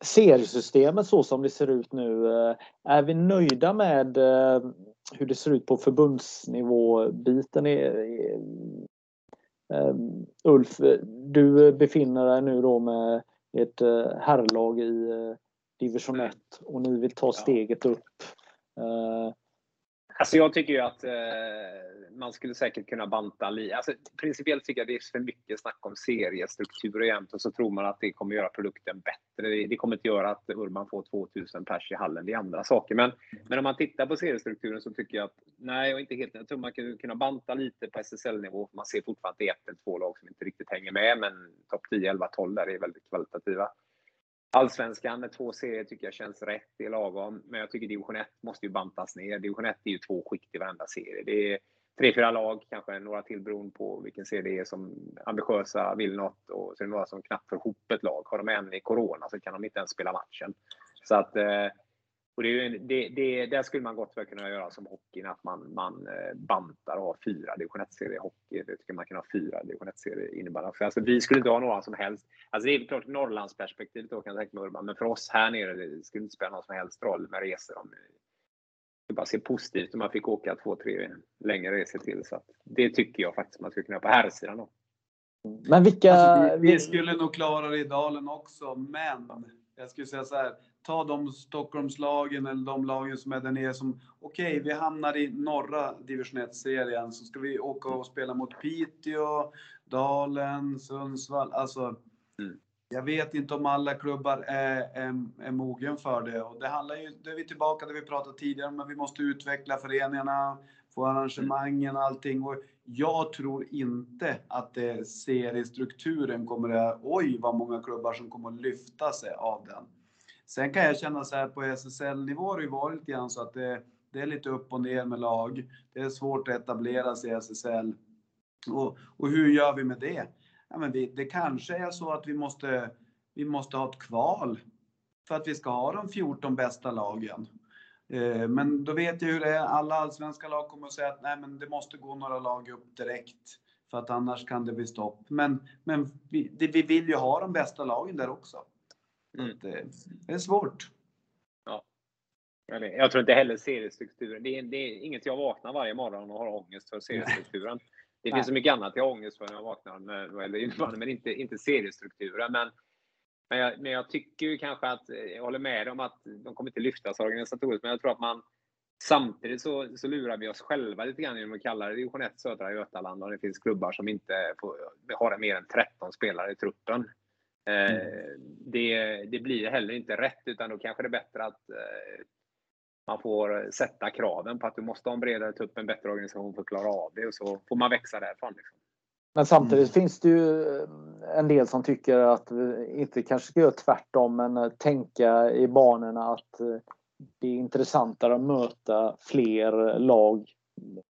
seriesystemet så som det ser ut nu, eh, är vi nöjda med eh, hur det ser ut på förbundsnivå-biten? Eh, Ulf, du befinner dig nu då med ett herrlag i division 1 och ni vill ta steget upp. Alltså jag tycker ju att eh, man skulle säkert kunna banta lite. Alltså, principiellt tycker jag det är för mycket snack om seriestrukturer jämt och så tror man att det kommer göra produkten bättre. Det, det kommer inte göra att Urban får 2000 pers i hallen. Det är andra saker. Men, men om man tittar på seriestrukturen så tycker jag att nej, jag inte helt Jag tror man skulle kunna banta lite på SSL-nivå. Man ser fortfarande att det är ett eller två lag som inte riktigt hänger med, men topp 10, 11, 12 där är väldigt kvalitativa. Allsvenskan med två serier tycker jag känns rätt, det är lagom. Men jag tycker division 1 måste ju bantas ner. Division 1 är ju två skikt i varenda serie. Det är tre, fyra lag, kanske några till beroende på vilken serie det är som ambitiösa, vill något och så är det några som knappt får ihop ett lag. Har de en i corona så kan de inte ens spela matchen. Så att eh, och det är det, det, där skulle man gott väl kunna göra som hockeyn, att man, man eh, bantar och har fyra division 1-serier i hockey. Det tycker man kan ha fyra division 1-serier innebandy. För alltså, vi skulle inte ha några som helst. Alltså det är klart Norrlandsperspektivet då kan jag tänka mig Urban, men för oss här nere det skulle inte spela någon som helst roll med resor. Om det bara se positivt om man fick åka två, tre längre resor till. Så det tycker jag faktiskt man skulle kunna på här sidan då. Men vilka... Alltså, vi, vi skulle nog klara det i dalen också, men jag skulle säga så här, ta de Stockholmslagen eller de lagen som är där nere som, okej, okay, vi hamnar i norra division 1-serien, så ska vi åka och spela mot Piteå, Dalen, Sundsvall. Alltså, mm. jag vet inte om alla klubbar är, är, är mogen för det. Och det handlar ju, då är vi tillbaka där vi pratade tidigare, men vi måste utveckla föreningarna, få arrangemangen och allting. Och jag tror inte att det seriestrukturen kommer att, oj vad många klubbar som kommer att lyfta sig av den. Sen kan jag känna så här på SSL-nivå har det ju varit lite grann så att det, det, är lite upp och ner med lag. Det är svårt att etablera sig i SSL. Och, och hur gör vi med det? Ja, men vi, det kanske är så att vi måste, vi måste ha ett kval för att vi ska ha de 14 bästa lagen. Eh, men då vet jag hur det är. Alla allsvenska lag kommer att säga att nej, men det måste gå några lag upp direkt för att annars kan det bli stopp. Men, men vi, det, vi vill ju ha de bästa lagen där också. Mm. Det, det är svårt. Ja. Jag tror inte heller seriestrukturen. Det är, det är inget jag vaknar varje morgon och har ångest för seriestrukturen. Det finns så mycket annat jag har ångest för när jag vaknar med, eller, men inte, inte seriestrukturen. Men, men, jag, men jag tycker ju kanske att, jag håller med om att de kommer inte lyftas organisatoriskt, men jag tror att man Samtidigt så, så lurar vi oss själva lite grann genom att kalla det division 1 södra Götaland och det finns klubbar som inte får, har mer än 13 spelare i truppen. Mm. Eh, det, det, blir heller inte rätt utan då kanske det är bättre att eh, man får sätta kraven på att du måste ha en bredare tupp, en bättre organisation för att klara av det och så får man växa därifrån. Liksom. Men samtidigt mm. finns det ju eh, en del som tycker att vi inte kanske ska göra tvärtom men tänka i banorna att det är intressantare att möta fler lag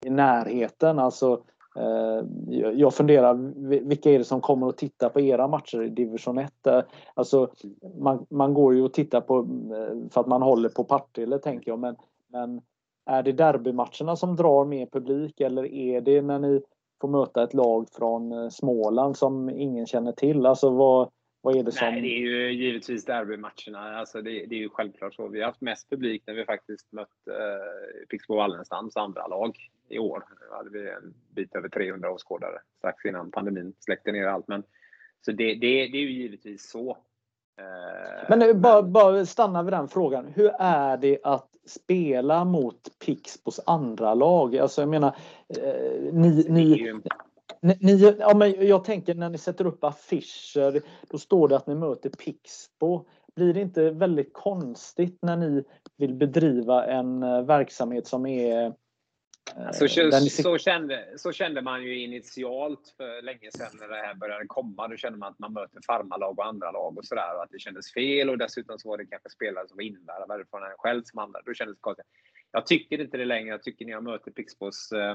i närheten. Alltså Eh, jag funderar, vilka är det som kommer att titta på era matcher i division 1? Eh, alltså, man, man går ju och tittar på eh, för att man håller på Partille tänker jag, men, men är det derbymatcherna som drar mer publik eller är det när ni får möta ett lag från Småland som ingen känner till? Alltså vad, vad är det som... Nej, det är ju givetvis derbymatcherna. Alltså det, det, är ju självklart så. Vi har haft mest publik när vi faktiskt mött eh, Pixbo Wallenstams andra lag i år. Då hade vi en bit över 300 åskådare strax innan pandemin släckte ner allt. Men, så det, det, det är ju givetvis så. Eh, men, men bara, bara stanna vid den frågan. Hur är det att spela mot Pixbos andra lag? Alltså jag menar, eh, ni, ni, ni, ja, men jag tänker när ni sätter upp affischer, då står det att ni möter Pixbo. Blir det inte väldigt konstigt när ni vill bedriva en eh, verksamhet som är eh, så, så, kände, så kände man ju initialt för länge sedan när det här började komma. Då kände man att man möter farmarlag och andra lag och sådär och att det kändes fel och dessutom så var det kanske spelare som var invärvade från en själv som andra. Då kändes det konstigt. Jag tycker inte det längre. Jag tycker när jag möter Pixbos eh,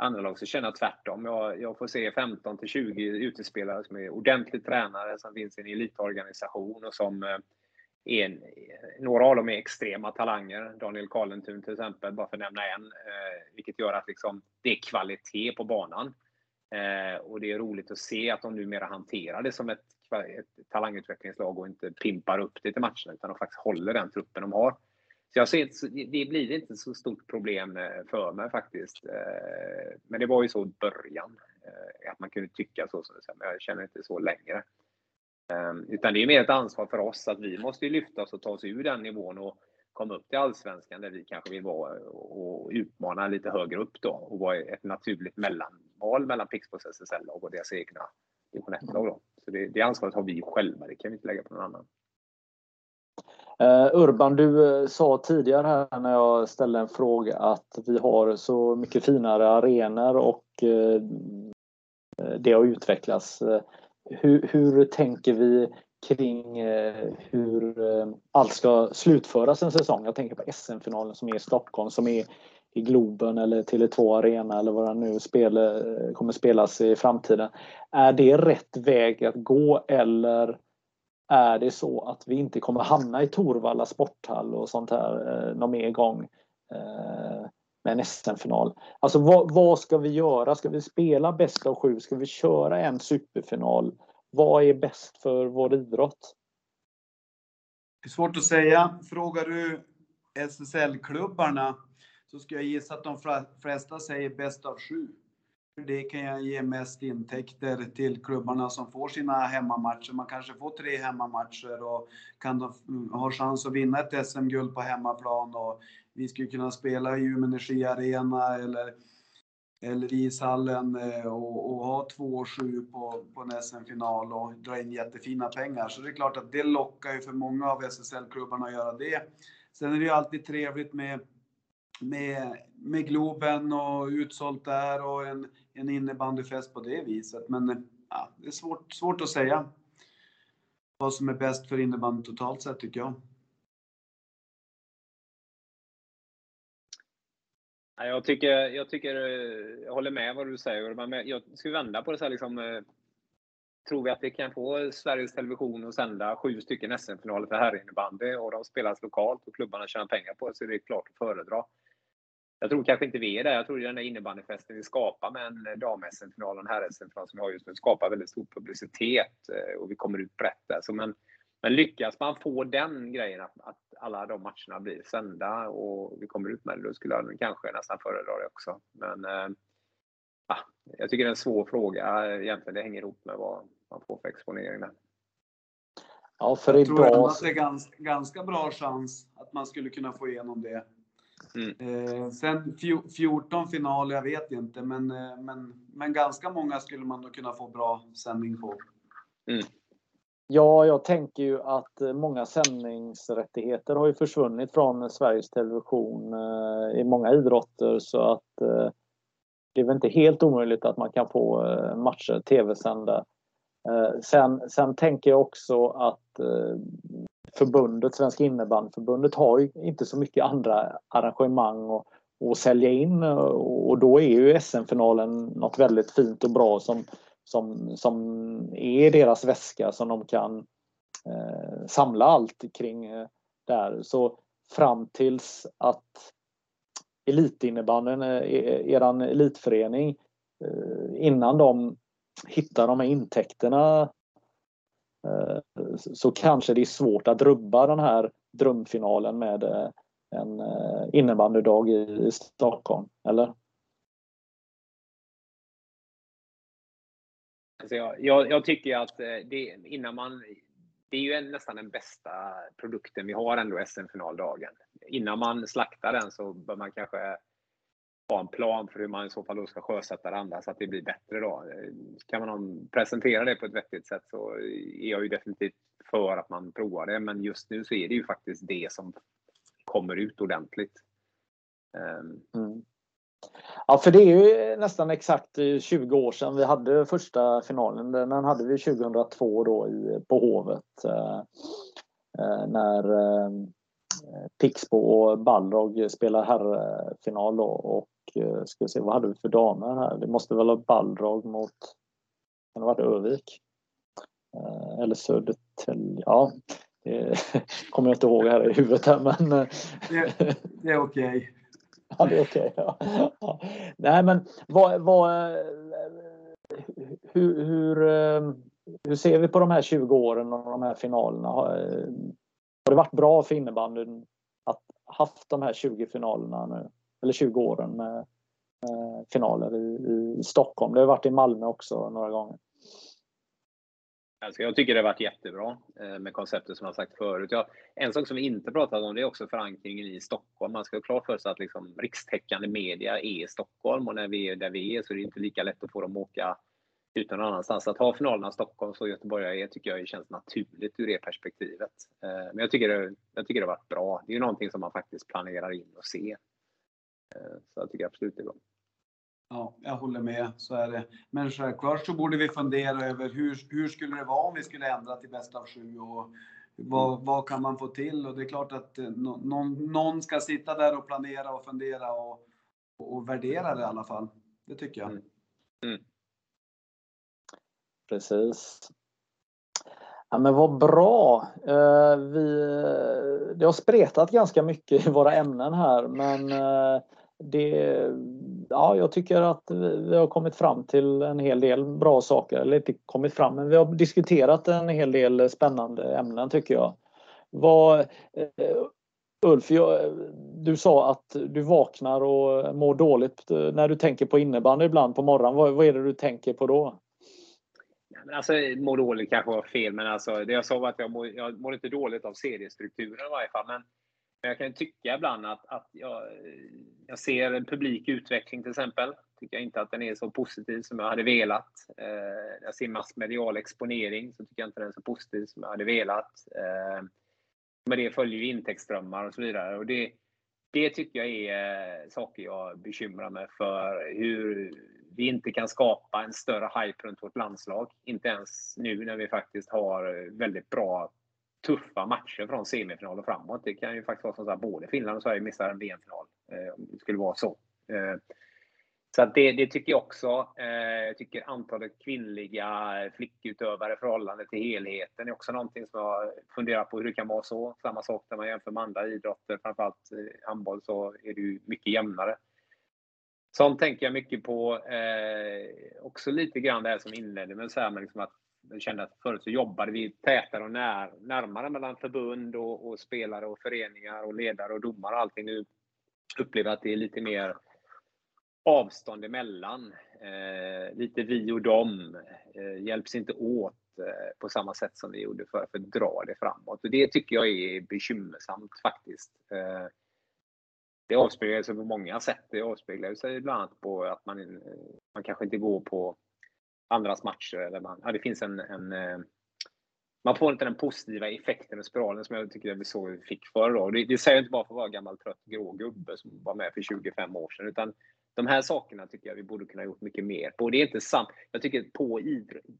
andra lag så känner jag tvärtom. Jag, jag får se 15 till 20 utespelare som är ordentligt tränare, som finns i en elitorganisation och som eh, är en, eh, några av dem är extrema talanger. Daniel Karlentun till exempel, bara för att nämna en. Eh, vilket gör att liksom, det är kvalitet på banan. Eh, och det är roligt att se att de numera hanterar det som ett, ett talangutvecklingslag och inte pimpar upp det till matcherna utan de faktiskt håller den truppen de har. Så jag ser, det blir inte så stort problem eh, för mig faktiskt. Eh, men det var ju så i början, eh, att man kunde tycka så, som men jag känner inte så längre. Ehm, utan det är mer ett ansvar för oss att vi måste lyfta oss och ta oss ur den nivån och komma upp till Allsvenskan där vi kanske vill vara och utmana lite högre upp då och vara ett naturligt mellanval mellan Pixbos SSL-lag och deras egna division 1-lag. Så det, det ansvaret har vi själva, det kan vi inte lägga på någon annan. Eh, Urban, du eh, sa tidigare här när jag ställde en fråga att vi har så mycket finare arenor och eh, det har utvecklats. Hur, hur, tänker vi kring hur allt ska slutföras en säsong? Jag tänker på SM-finalen som är i Stockholm, som är i Globen eller Tele2 Arena eller vad den nu spel, kommer spelas i framtiden. Är det rätt väg att gå eller är det så att vi inte kommer hamna i Torvalla sporthall och sånt här eh, någon mer gång eh, med en SM-final. Alltså vad, vad, ska vi göra? Ska vi spela bäst av sju? Ska vi köra en superfinal? Vad är bäst för vår idrott? Det är svårt att säga. Frågar du SSL-klubbarna så ska jag gissa att de flesta säger bäst av sju. Det kan jag ge mest intäkter till klubbarna som får sina hemmamatcher. Man kanske får tre hemmamatcher och kan de ha chans att vinna ett SM-guld på hemmaplan. Och vi skulle kunna spela i Umeå Energi Arena eller, eller ishallen eh, och, och ha 2-7 på, på en SM-final och dra in jättefina pengar. Så det är klart att det lockar ju för många av SSL-klubbarna att göra det. Sen är det ju alltid trevligt med med, med Globen och utsålt där och en, en innebandyfest på det viset. Men ja, det är svårt, svårt att säga vad som är bäst för innebandy totalt sett tycker jag. Jag tycker, jag tycker, jag håller med vad du säger. Men jag ska vända på det så här liksom. Eh, tror vi att vi kan få Sveriges Television att sända sju stycken SM-finaler för herrinnebandy och de spelas lokalt och klubbarna tjänar pengar på det så är det klart att föredra. Jag tror kanske inte vi är där. Jag tror den där innebandyfesten vi skapar med en dam-SM-final och en herr-SM-final som vi har just nu skapar väldigt stor publicitet eh, och vi kommer ut brett där. Så men, men lyckas man få den grejen att, att alla de matcherna blir sända och vi kommer ut med det, då skulle jag kanske nästan föredra det också. Men äh, jag tycker det är en svår fråga egentligen. Det hänger ihop med vad man får för exponering där. Ja, för jag idag... tror att det är ganska, ganska bra chans att man skulle kunna få igenom det Mm. Eh, sen 14 finaler, jag vet inte, men, eh, men, men ganska många skulle man nog kunna få bra sändning på. Mm. Ja, jag tänker ju att eh, många sändningsrättigheter har ju försvunnit från Sveriges Television i många idrotter så att det är väl inte helt omöjligt att man kan få matcher tv-sända. Sen, sen tänker jag också att förbundet, Svenska innebandyförbundet, har ju inte så mycket andra arrangemang att, och sälja in och då är ju SM-finalen något väldigt fint och bra som, som, som är deras väska som de kan eh, samla allt kring eh, där. Så fram tills att elitinnebandyn, eh, e-, eran elitförening, eh, innan de hittar de här intäkterna Eh, så kanske det är svårt att rubba den här drömfinalen med eh, en eh, innebandydag i Stockholm, eller? Alltså jag, jag, jag, tycker att det, innan man det är ju en, nästan den bästa produkten vi har ändå, SM-finaldagen. Innan man slaktar den så bör man kanske ha en plan för hur man i så fall då ska sjösätta det andra så att det blir bättre då. Kan man presentera det på ett vettigt sätt så är jag ju definitivt för att man provar det. Men just nu så är det ju faktiskt det som kommer ut ordentligt. Ehm. Mm. Ja, för det är ju nästan exakt eh, 20 år sedan vi hade första finalen. Den hade vi 2002 då i, eh, på Hovet. Eh, eh, när eh, Pixbo och Balrog spelar herrfinal då, och ska se vad hade vi för damer här? Det måste väl ha Balrog mot, kan det ha varit Övik? Eh, eller Södertälje, ja. Det kommer jag inte ihåg här i huvudet här men... Det, det är okej. Okay. Ja, det är okej. Okay. Ja. Nej, men vad, vad, hur, hur, eh, hur ser vi på de här 20 åren och de här finalerna? Har, har det varit bra för innebandyn att haft de här 20 finalerna nu? Eller 20 åren med, finaler i, i Stockholm. Det har varit i Malmö också några gånger. Alltså jag tycker det har varit jättebra eh, med konceptet som jag sagt förut. Jag, en sak som vi inte pratat om det är också förankringen i Stockholm. Man ska ha klart för sig att liksom rikstäckande media är i Stockholm och när vi är där vi är så är det inte lika lätt att få dem att åka ut någon annanstans. Att ha finalerna i Stockholm så Göteborg är tycker jag känns naturligt ur det perspektivet. Eh, men jag tycker, det, jag tycker det har varit bra. Det är ju någonting som man faktiskt planerar in och ser. Eh, så jag tycker absolut det är bra. Ja, jag håller med, så är det. Men självklart så borde vi fundera över hur, hur skulle det vara om vi skulle ändra till bäst av sju och vad, mm. vad kan man få till? Och det är klart att eh, någon, någon ska sitta där och planera och fundera och, och värdera det i alla fall. Det tycker jag. Mm. Mm. Precis. Ja, men vad bra! Eh, vi, det har spretat ganska mycket i våra ämnen här men eh, det, ja, jag tycker att vi har kommit fram till en hel del bra saker. Eller inte kommit fram, men vi har diskuterat en hel del spännande ämnen tycker jag. Vad, eh, Ulf, jag, du sa att du vaknar och mår dåligt när du tänker på innebandy ibland på morgonen. Vad, vad är det du tänker på då? Alltså, må dåligt kanske var fel, men alltså, det jag sa var att jag mår, jag mår inte dåligt av seriestrukturen i varje fall. Men jag kan tycka ibland att, att jag, jag ser en publik utveckling till exempel. Tycker jag inte att den är så positiv som jag hade velat. Eh, jag ser massmedial exponering så tycker jag inte den är så positiv som jag hade velat. Eh, med det följer ju intäktsströmmar och så vidare. Och det, det tycker jag är eh, saker jag bekymrar mig för. Hur vi inte kan skapa en större hype runt vårt landslag. Inte ens nu när vi faktiskt har väldigt bra tuffa matcher från semifinal och framåt. Det kan ju faktiskt vara så att både Finland och Sverige missar en VM-final. Eh, om det skulle vara så. Eh, så det, det, tycker jag också. Eh, jag tycker antalet kvinnliga flickutövare i förhållande till helheten är också någonting som jag funderar på hur det kan vara så. Samma sak när man jämför med andra idrotter, framförallt handboll, så är det ju mycket jämnare. Sånt tänker jag mycket på. Eh, också lite grann det här som inledde med, så här, med liksom att jag kände att förut så jobbade vi tätare och när, närmare mellan förbund och, och, spelare och föreningar och ledare och domare och allting. Nu upplever jag att det är lite mer avstånd emellan. Eh, lite vi och dem. Eh, hjälps inte åt eh, på samma sätt som vi gjorde för, för att dra det framåt. Och det tycker jag är bekymmersamt faktiskt. Eh, det avspeglar sig på många sätt. Det avspeglar sig bland annat på att man, man kanske inte går på andras matcher. Eller man, ja, det finns en, en eh, man får inte den positiva effekten och spiralen som jag tycker vi såg vi fick förr. Det, det säger jag inte bara för att vara gammal trött grå gubbe som var med för 25 år sedan. Utan de här sakerna tycker jag vi borde kunna gjort mycket mer på. Det är inte sant. Jag tycker på,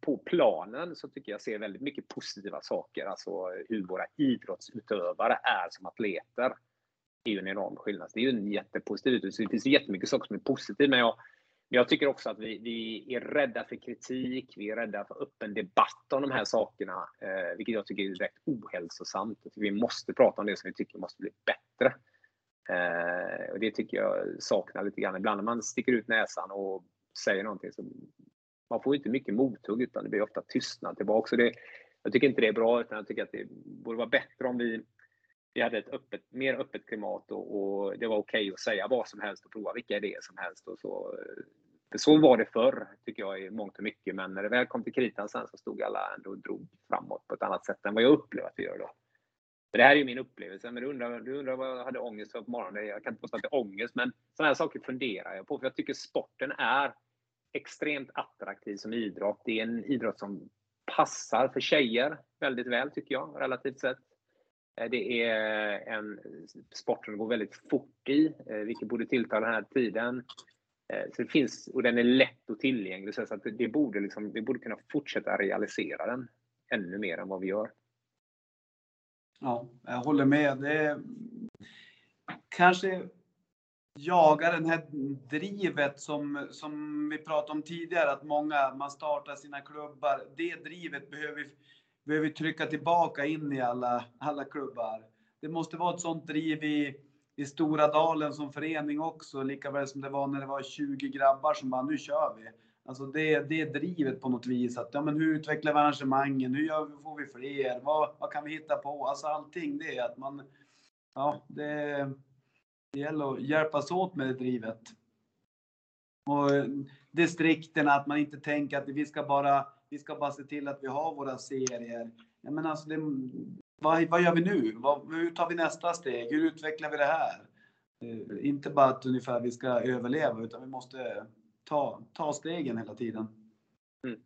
på planen så tycker jag ser väldigt mycket positiva saker. Alltså hur våra idrottsutövare är som atleter. Det är ju en enorm skillnad. Det är ju en jättepositiv utveckling. Det finns jättemycket saker som är positivt, Men jag, jag tycker också att vi, vi är rädda för kritik, vi är rädda för öppen debatt om de här sakerna, eh, vilket jag tycker är direkt ohälsosamt. Vi måste prata om det som vi tycker måste bli bättre. Eh, och det tycker jag saknar lite grann. Ibland när man sticker ut näsan och säger någonting så man får inte mycket mothugg utan det blir ofta tystnad tillbaka. Så det, jag tycker inte det är bra, utan jag tycker att det borde vara bättre om vi, vi hade ett öppet, mer öppet klimat och, och det var okej okay att säga vad som helst och prova vilka idéer som helst. Och så. För så var det förr, tycker jag, i mångt och mycket. Men när det väl kom till kritan sen så stod alla ändå och drog framåt på ett annat sätt än vad jag upplever att vi gör då. det här är ju min upplevelse. Men du undrar, du undrar vad jag hade ångest för på morgonen. Jag kan inte påstå att det är ångest, men sådana här saker funderar jag på. För jag tycker sporten är extremt attraktiv som idrott. Det är en idrott som passar för tjejer väldigt väl, tycker jag, relativt sett. Eh, det är eh, en sport som går väldigt fort i, eh, vilket borde tilltala den här tiden. Så det finns, och den är lätt och tillgänglig, så att det borde, liksom, vi borde kunna fortsätta realisera den ännu mer än vad vi gör. Ja, jag håller med. Det är kanske jaga den här drivet som, som vi pratade om tidigare, att många, man startar sina klubbar. Det drivet behöver vi, behöver trycka tillbaka in i alla, alla klubbar. Det måste vara ett sånt driv i, i Stora Dalen som förening också, lika väl som det var när det var 20 grabbar som bara, nu kör vi. Alltså det, det är drivet på något vis. Att, ja, men hur utvecklar vi arrangemangen? Hur gör vi, får vi fler? Vad, vad kan vi hitta på? Alltså allting det är att man, ja, det det gäller att hjälpas åt med det drivet. Och eh, distrikten, att man inte tänker att vi ska bara, vi ska bara se till att vi har våra serier. Ja, men alltså det, vad, vad gör vi nu? Vad, hur tar vi nästa steg? Hur utvecklar vi det här? Eh, inte bara att ungefär vi ska överleva, utan vi måste ta, ta stegen hela tiden. Mm.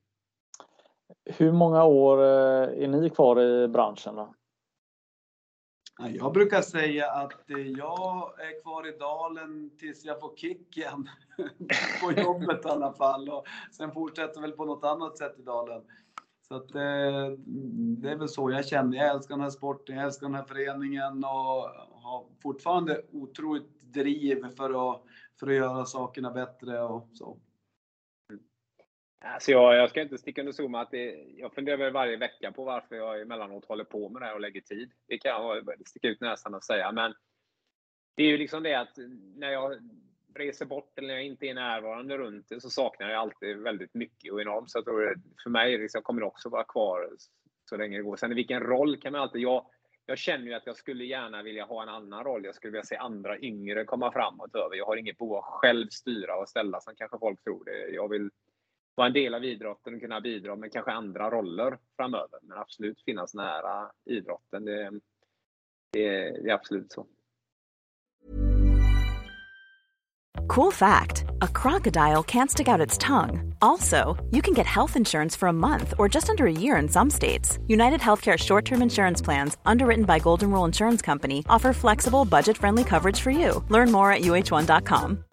Hur många år eh, är ni kvar i branschen? Då? Jag brukar säga att eh, jag är kvar i dalen tills jag får kicken på jobbet i alla fall. Och sen fortsätter väl på något annat sätt i dalen. Så att, eh, det är väl så jag känner. Jag älskar den här sporten, jag älskar den här föreningen och har fortfarande otroligt driv för att, för att göra sakerna bättre och så. Alltså jag, jag ska inte sticka under stol med att det, jag funderar varje vecka på varför jag emellanåt håller på med det här och lägger tid. Det kan jag sticka ut näsan och säga. Men det är ju liksom det att när jag reser bort eller när jag inte är närvarande runt det så saknar jag alltid väldigt mycket och enormt. Så jag tror för mig liksom kommer det också vara kvar så länge det går. Sen i vilken roll kan man alltid... Jag, jag känner ju att jag skulle gärna vilja ha en annan roll. Jag skulle vilja se andra yngre komma framåt över. Jag har inget behov av att själv styra och ställa som kanske folk tror det. Jag vill vara en del av idrotten och kunna bidra med kanske andra roller framöver. Men absolut finnas nära idrotten. Det, det, det är absolut så. Cool fact a crocodile can't stick out its tongue. Also, you can get health insurance for a month or just under a year in some states. United Healthcare short term insurance plans, underwritten by Golden Rule Insurance Company, offer flexible, budget friendly coverage for you. Learn more at uh1.com.